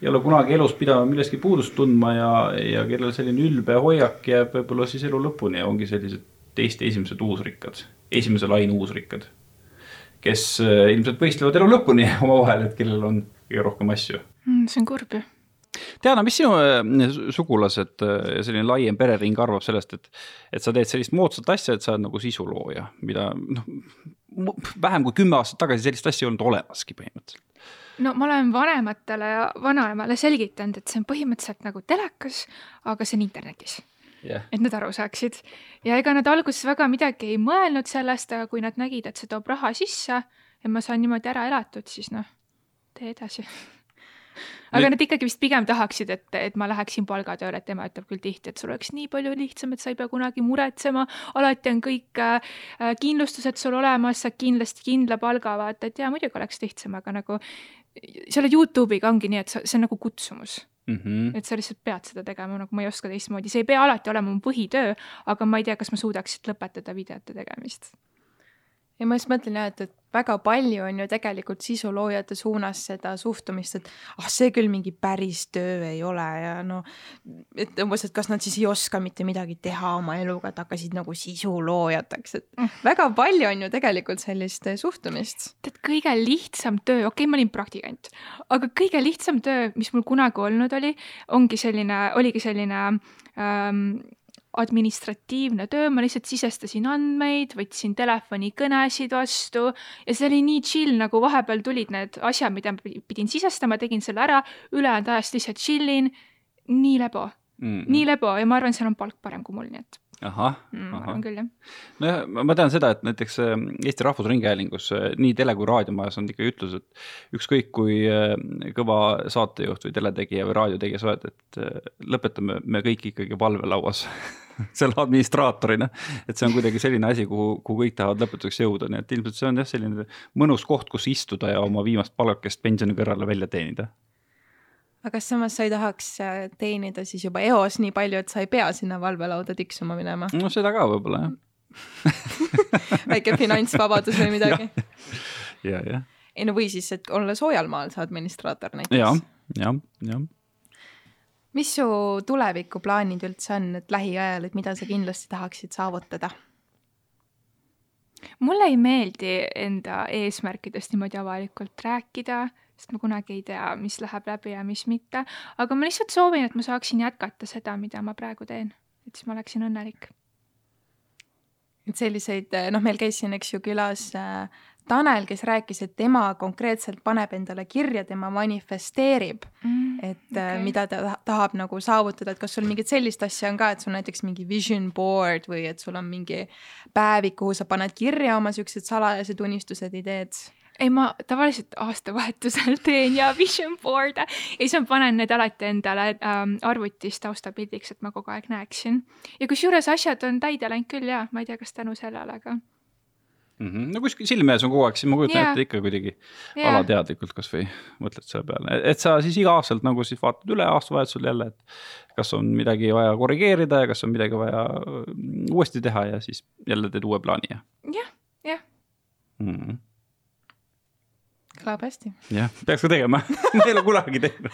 ei ole kunagi elus pidanud millestki puudust tundma ja, ja kellel selline ülbe hoiak jääb võib-olla siis elu lõpuni ja ongi sellised Eesti esimesed uusrikkad, esimese laine uusrikkad. kes äh, ilmselt võistlevad elu lõpuni omavahel, et kellel on kõige rohkem asju Mm, see on kurb ju. Diana, mis sinu äh, sugulased äh, ja selline laiem perering arvab sellest, et, et sa teed sellist moodsat asja, et sa oled nagu sisulooja, mida noh, vähem kui kümme aastat tagasi sellist asja ei olnud olemaski põhimõtteliselt. no ma olen vanematele ja vanaemale selgitanud, et see on põhimõtteliselt nagu telekas, aga see on internetis, jah, et nad aru saaksid. ja ega nad alguses väga midagi ei mõelnud sellest, aga kui nad nägid, et see toob raha sisse ja ma saan niimoodi ära elatud, siis noh, tee edasi. Aga Nüüd- nad ikkagi vist pigem tahaksid, et, et ma läheksin palgatööle, et ema ütleb küll tihti, et sul oleks nii palju lihtsam, et sa ei pea kunagi muretsema, alati on kõik äh, äh, kindlustused sul olemas, saad kindlasti kindla palga, vaata, et jaa, muidugi oleks lihtsam, aga nagu selle Youtube'iga ongi nii, et sa, see on nagu kutsumus, Mhm. et sa lihtsalt pead seda tegema, nagu ma ei oska teistmoodi, see ei pea alati olema mu põhitöö, aga ma ei tea, kas ma suudaks lõpetada videote tegemist. Ja ma just mõtlen jah, et, et väga palju on ju tegelikult sisuloojate suunas seda suhtumist, et ah, see küll mingi päris töö ei ole ja no et umbes, et kas nad siis ei oska mitte midagi teha oma eluga, et hakkasid nagu sisuloojateks, et Mm. väga palju on ju tegelikult sellist eh, suhtumist. tead, kõige lihtsam töö, okei okay,, ma olin praktikant, aga kõige lihtsam töö, mis mul kunagi olnud oli, ongi selline, oligi selline ähm, administratiivne töö, ma lihtsalt sisestasin andmeid, võtsin telefonikõnesid vastu ja see oli nii chill, nagu vahepeal tulid need asjad, mida ma pidin sisestama, tegin selle ära, ülejäänud ajast lihtsalt chillin. nii lebo, mm. nii lebo ja ma arvan, seal on palk parem kui mul, nii et ahah mm, Ahah. arvan küll jah. nojah, ma tean seda, et näiteks äh, Eesti Rahvusringhäälingus äh, nii tele- kui raadiomajas on ikka ütlus, et ükskõik kui äh, kõva saatejuht või teletegija või raadiotegija sa oled, et lõpetame me kõik ikkagi valvelauas selle administraatorina. et see on kuidagi selline asi, kuhu, kuhu kõik tahavad lõpetuseks jõuda, nii et ilmselt see on jah, selline mõnus koht, kus istuda ja oma viimast palgakest pensioni kõrvale välja teenida. Aga kas samas sa ei tahaks eh, teenida siis juba eos nii palju, et sa ei pea sinna valvelauda tiksuma minema? no seda ka võib-olla jah, väike finantsvabadus või midagi? ja, jah, ei no või siis, et olla soojal maal see administraator ja näiteks., ja, ja mis su tulevikuplaanid üldse on, et lähiajal, et mida sa kindlasti tahaksid saavutada? mulle ei meeldi enda eesmärkidest niimoodi avalikult rääkida, sest ma kunagi ei tea, mis läheb läbi ja mis mitte, aga ma lihtsalt soovin, et ma saaksin jätkata seda, mida ma praegu teen, et siis ma oleksin õnnelik. et selliseid, noh, meil käis siin, eks ju, külas äh, Tanel, kes rääkis, et tema konkreetselt paneb endale kirja, tema manifesteerib, et okay. Okei. mida ta ta- tahab nagu saavutada, et kas sul mingit sellist asja on ka, et sul näiteks mingi vision board või et sul on mingi päevik, kuhu sa paned kirja oma siuksed salajased unistused, ideed? ei, ma tavaliselt aastavahetusel teen ja vision board'e ja siis ma panen need alati endale ähm, arvutis taustapildiks, et ma kogu aeg näeksin. ja kusjuures asjad on täide läinud küll ja ma ei tea, kas tänu sellele, aga mm. -hmm. no kuskil silme ees on kogu aeg, siis ma kujutan yeah. ette ikka kuidagi Jaa. alateadlikult kasvõi mõtled selle peale, et sa siis iga-aastaselt nagu siis vaatad üle aastavahetusel jälle, et kas on midagi vaja korrigeerida ja kas on midagi vaja mm, uuesti teha ja siis jälle teed uue plaani ja jah, jah. mm. -hmm. Kõlab hästi. jah, peaks ka tegema ma ei ole kunagi teinud.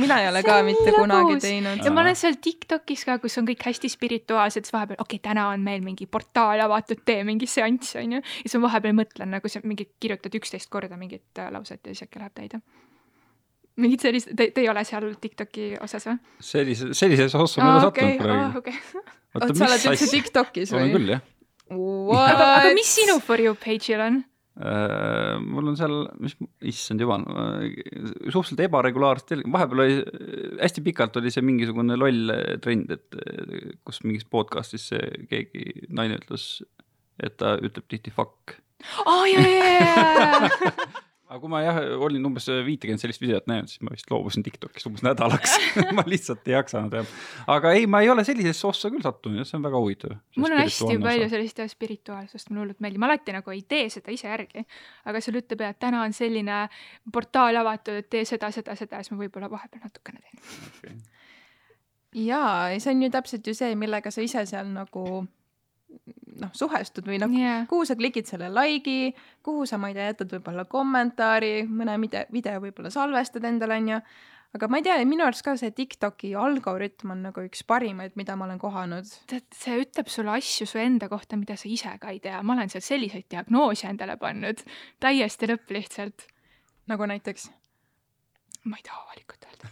mina ei ole ka on mitte nii kunagi lõbus. teinud ja ma olen seal Tiktokis ka, kus on kõik hästi spirituaalsed, siis vahepeal, okei okay,, täna on meil mingi portaal avatud, tee mingi seanss, onju. ja siis ma vahepeal mõtlen nagu sa mingi kirjutad üksteist korda mingit äh, lauset ja siis äkki läheb täide. mingit sellist, te, te ei ole seal Tiktoki osas või? sellise, sellises ossa ma ei ole sattunud okei, kunagi. okei. oot, sa oled üldse Tiktokis olen või? küll jah. aga, aga mis sinu For You page'il on? Äh, mul on seal, mis, issand jumal, suhteliselt ebaregulaarselt, vahepeal oli, hästi pikalt oli see mingisugune loll trend, et äh, kus mingis podcast'is see keegi naine ütles, et ta ütleb tihti fuck. aa, jaa, jaa, jaa. aga kui ma jah, olin umbes viitekümmet sellist videot näinud, siis ma vist loobusin Tiktokist umbes nädalaks ma lihtsalt ei jaksanud jah. aga ei, ma ei ole sellisesse ossa küll sattunud ja see on väga huvitav. mul on hästi palju sellist spirituaalsust, mulle hullult meeldib, ma alati nagu ei tee seda ise järgi. aga seal ütleb ja et täna on selline portaal avatud, et tee seda, seda, seda, siis ma võib-olla vahepeal natukene teen. okay.. jaa, see on ju täpselt ju see, millega sa ise seal nagu noh, suhestud või noh, jaa, kuhu sa klikid selle like'i, kuhu sa, ma ei tea, jätad võib-olla kommentaari, mõne video, video võib-olla salvestad endale, onju. aga ma ei tea, minu arust ka see Tiktoki algoritm on nagu üks parimaid, mida ma olen kohanud. tead, see ütleb sulle asju su enda kohta, mida sa ise ka ei tea, ma olen seal selliseid diagnoose endale pannud, täiesti lõpp lihtsalt. nagu näiteks. ma ei taha avalikult öelda.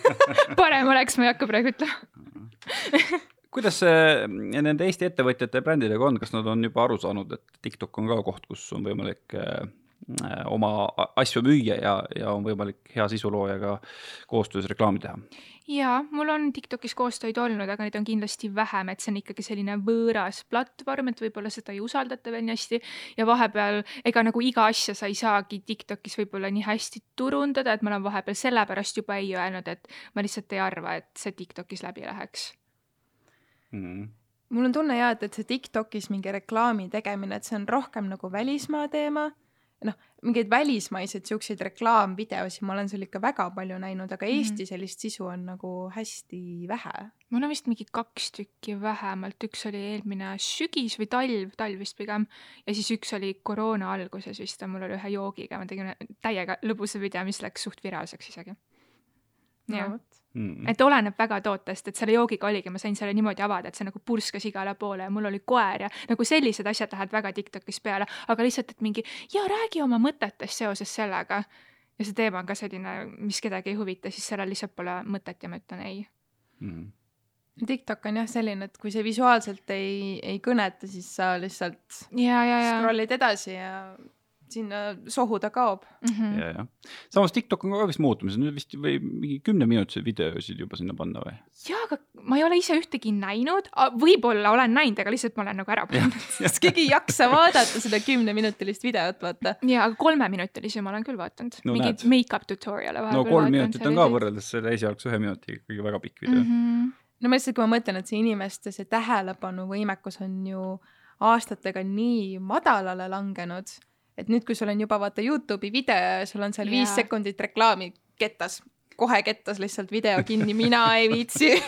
parem oleks, ma ei hakka praegu ütlema. kuidas see nende Eesti ettevõtjate ja brändidega on, kas nad on juba aru saanud, et TikTok on ka koht, kus on võimalik äh, oma a- asju müüa ja, ja on võimalik hea sisuloojaga koostöös reklaami teha? jaa, mul on Tiktokis koostöid olnud, aga neid on kindlasti vähem, et see on ikkagi selline võõras platvorm, et võib-olla seda ei usaldata veel nii hästi ja vahepeal ega nagu iga asja sa ei saagi Tiktokis võib-olla nii hästi turundada, et ma olen vahepeal sellepärast juba ei öelnud, et ma lihtsalt ei arva, et see Tiktokis läbi läheks. Mm. mul on tunne ja, et, et see Tiktokis mingi reklaami tegemine, et see on rohkem nagu välismaa teema. noh, mingeid välismaiseid siukseid reklaamvideosid ma olen seal ikka väga palju näinud, aga Mhm. Eesti sellist sisu on nagu hästi vähe. mul on vist mingi kaks tükki vähemalt, üks oli eelmine sügis või talv, talv vist pigem. ja siis üks oli koroona alguses vist, mul oli ühe joogiga, ma tegin täiega lõbusa video, mis läks suht viraalseks isegi. jah, Mm. et oleneb väga tootest, et selle joogiga oligi, ma sain selle niimoodi avada, et see nagu purskas igale poole ja mul oli koer ja nagu sellised asjad lähevad väga Tiktokis peale, aga lihtsalt, et mingi ja räägi oma mõtetest seoses sellega. ja see teema on ka selline, mis kedagi ei huvita, siis sellel lihtsalt pole mõtet ja ma ütlen ei. Mm. TikTok on jah selline, et kui see visuaalselt ei, ei kõneta, siis sa lihtsalt ja, ja, ja. scroll'id edasi ja sinna sohu ta kaob. Mhm. ja, jah. samas TikTok on ka vist muutumas, nüüd vist või mingi kümneminutiseid videosid juba sinna panna või? jaa, aga ma ei ole ise ühtegi näinud, võib-olla olen näinud, aga lihtsalt ma olen nagu ära pannud. sest keegi ei jaksa vaadata seda kümneminutilist videot, vaata. jaa, aga kolmeminutilisi ma olen küll vaadanud No no,. mingeid make-up tutorial'e no vahepeal. kolm minutit on ka. võrreldes selle esialgse ühe minutiga ikkagi väga pikk video mm. Mhm. no ma lihtsalt, kui ma mõtlen, et see inimeste see tähelepanuvõimekus on ju aastatega nii madalale langenud, et nüüd, kui sul on juba vaata Youtube'i video ja sul on seal viis Jaa. sekundit reklaami kettas, kohe kettas lihtsalt video kinni, mina ei viitsi.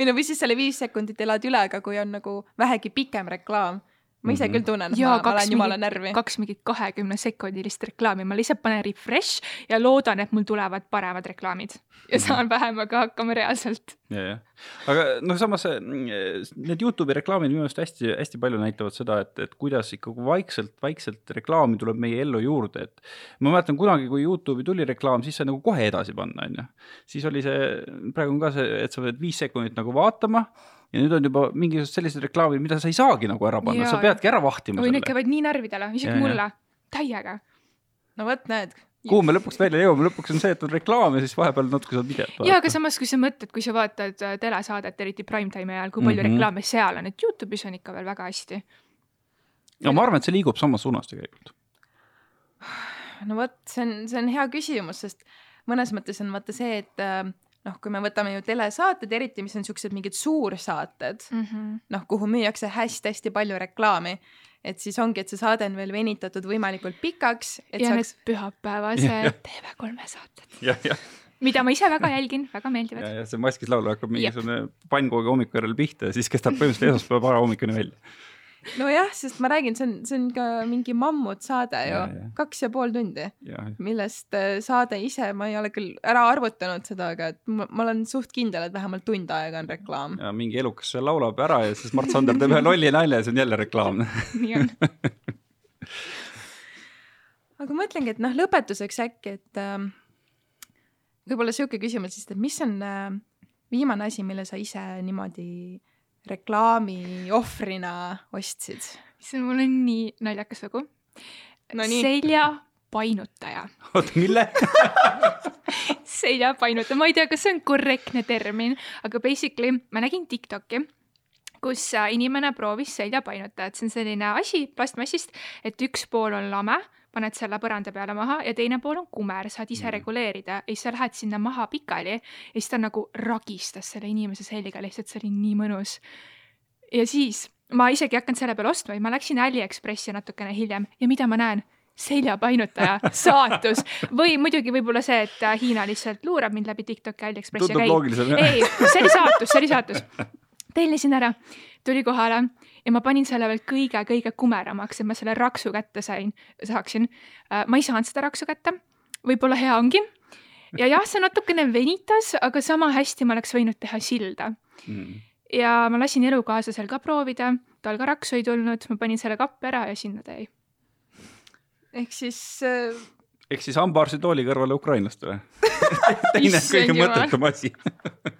või no või siis selle viis sekundit elad üle, aga kui on nagu vähegi pikem reklaam, ma ise Mhm. küll tunnen, et Jaa, ma, ma kaks lähen jumala närvi. kaks mingit kahekümne sekundilist reklaami, ma lihtsalt panen refresh ja loodan, et mul tulevad paremad reklaamid ja saan vähemaga hakkama reaalselt. ja, jah, aga noh, samas mm, need Youtube'i reklaamid minu meelest hästi-hästi palju näitavad seda, et, et kuidas ikkagi vaikselt, vaikselt reklaami tuleb meie ellu juurde, et ma mäletan kunagi, kui Youtube'i tuli reklaam, siis sai nagu kohe edasi panna, onju. siis oli see, praegu on ka see, et sa pead viis sekundit nagu vaatama ja nüüd on juba mingisugused sellised reklaamid, mida sa ei saagi nagu ära panna, sa peadki ära vahtima oi, need käivad nii närvidele, isegi jaa. mulle, täiega. no vot, näed. kuhu me lõpuks välja jõuame, lõpuks on see, et on reklaam ja siis vahepeal natuke saad videot ja aga samas, kui sa mõtled, kui sa vaatad äh, telesaadet, eriti prime-time'i ajal, kui palju mm -hmm. reklaame seal on, et Youtube'is on ikka veel väga hästi. no ma arvan, et see liigub samas suunas tegelikult. no vot, see on, see on hea küsimus, sest mõnes mõttes on vaata see, et äh, noh, kui me võtame ju telesaated, eriti mis on siuksed mingid suursaated, Mm -hmm. noh, kuhu müüakse hästi-hästi palju reklaami, et siis ongi, et see saade on veel venitatud võimalikult pikaks, et ja saaks need pühapäevased TV3 saated, mida ma ise väga jälgin, väga ja, meeldivad. ja see maskis laulja hakkab mingisugune pannkoogi hommiku järel pihta ja siis kestab põhimõtteliselt esmaspäeva varahommikuni välja. nojah, sest ma räägin, see on, see on ka mingi mammutsaade ju kaks ja pool tundi, millest äh, saade ise, ma ei ole küll ära arvutanud seda, aga et ma, ma olen suht kindel, et vähemalt tund aega on reklaam. ja mingi elukas seal laulab ära ja siis Mart Sander teeb ühe lolli nalja ja siis on jälle reklaam. nii on. aga mõtlengi, et noh, lõpetuseks äkki, et äh, võib-olla sihuke küsimus siis, et mis on äh, viimane asi, mille sa ise niimoodi reklaami ohvrina ostsid? see mul on nii naljakas lugu. No seljapainutaja, oota, mille? seljapainutaja, ma ei tea, kas see on korrektne termin, aga basically ma nägin Tiktoki, kus äh, inimene proovis seljapainutajat, see on selline asi plastmassist, et üks pool on lame, paned selle põranda peale maha ja teine pool on kumer, saad ise Mhm. reguleerida ja siis sa lähed sinna maha pikali ja siis ta nagu ragistas selle inimese selga lihtsalt, see oli nii mõnus. ja siis ma isegi ei hakanud selle peale ostma, ma läksin Aliekspressi natukene hiljem ja mida ma näen? seljapainutaja saatus või muidugi võib-olla see, et Hiina lihtsalt luurab mind läbi TikToki Aliekspressi. ei, see oli saatus, see oli saatus. Tellisin ära, tuli kohale ja ma panin selle veel kõige-kõige kumeramaks, et ma selle raksu kätte sain, saaksin. ma ei saanud seda raksu kätte, võib-olla hea ongi. ja jah, see natukene venitas, aga sama hästi ma oleks võinud teha silda Mm. ja ma lasin elukaaslasel ka proovida, tal ka raksu ei tulnud, ma panin selle kappi ära ja sinna ta jäi. ehk siis äh, ehk siis hambaarsitooli kõrvale ukrainlastele. teine kõige mõttetum asi.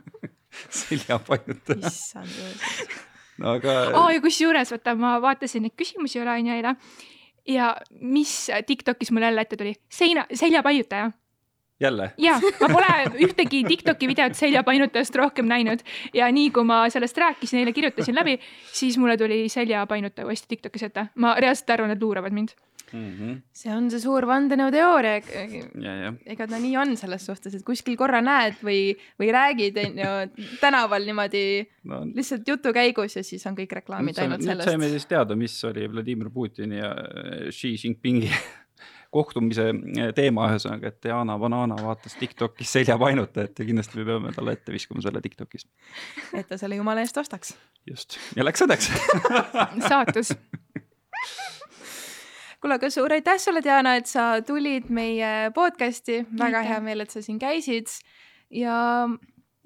seljapainutaja, issand jumal. aga aa ja kusjuures vaata, ma vaatasin neid küsimusi üle onju eile ja mis Tiktokis mul jälle ette tuli, seina, seljapainutaja jälle, ja ma pole ühtegi Tiktoki videot seljapainutajast rohkem näinud ja nii kui ma sellest rääkisin, eile kirjutasin läbi, siis mulle tuli seljapainutaja uuesti Tiktokis ette. ma reaalselt arvan, et luuravad mind. mm. -hmm. see on see suur vandenõuteooria. ja, ja ega ta nii on selles suhtes, et kuskil korra näed või, või räägid, onju, tänaval niimoodi no, lihtsalt jutu käigus ja siis on kõik reklaamid nüüd, ainult nüüd saime sellest. siis teada, mis oli Vladimir Putini ja äh, Xi Jinpingi kohtumise äh, teema, ühesõnaga, et Diana Banana vaatas Tiktokis seljapainutajat ja kindlasti me peame talle ette viskama selle Tiktokis. et ta selle jumala eest ostaks. just, ja läks õnneks. saatus. kuule, aga suur aitäh sulle, Diana, et sa tulid meie podcast'i, väga Aitäh. hea meel, et sa siin käisid ja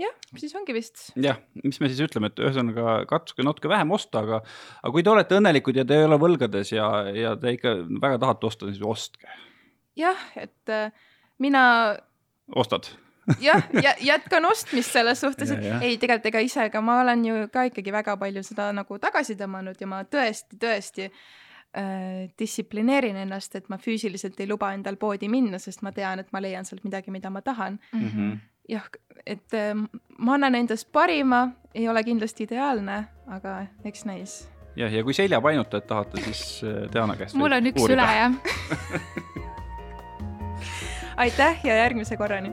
jah, siis ongi vist. jah, mis me siis ütleme, et ühesõnaga katsuge natuke vähem osta, aga, aga kui te olete õnnelikud ja te ei ole võlgades ja, ja te ikka väga tahate osta, siis ostke, jah, et äh, mina ostad. jah, jätkan ostmist selles suhtes, et Ja, ja. ei, tegelikult ega ise ka, ma olen ju ka ikkagi väga palju seda nagu tagasi tõmmanud ja ma tõesti, tõesti distsiplineerin ennast, et ma füüsiliselt ei luba endal poodi minna, sest ma tean, et ma leian sealt midagi, mida ma tahan. Mhm. jah, et äh, ma annan endast parima, ei ole kindlasti ideaalne, aga eks näis. jah, ja kui seljapainutajat tahate, siis äh, Diana käest. mul on üks üle jah. aitäh ja järgmise korrani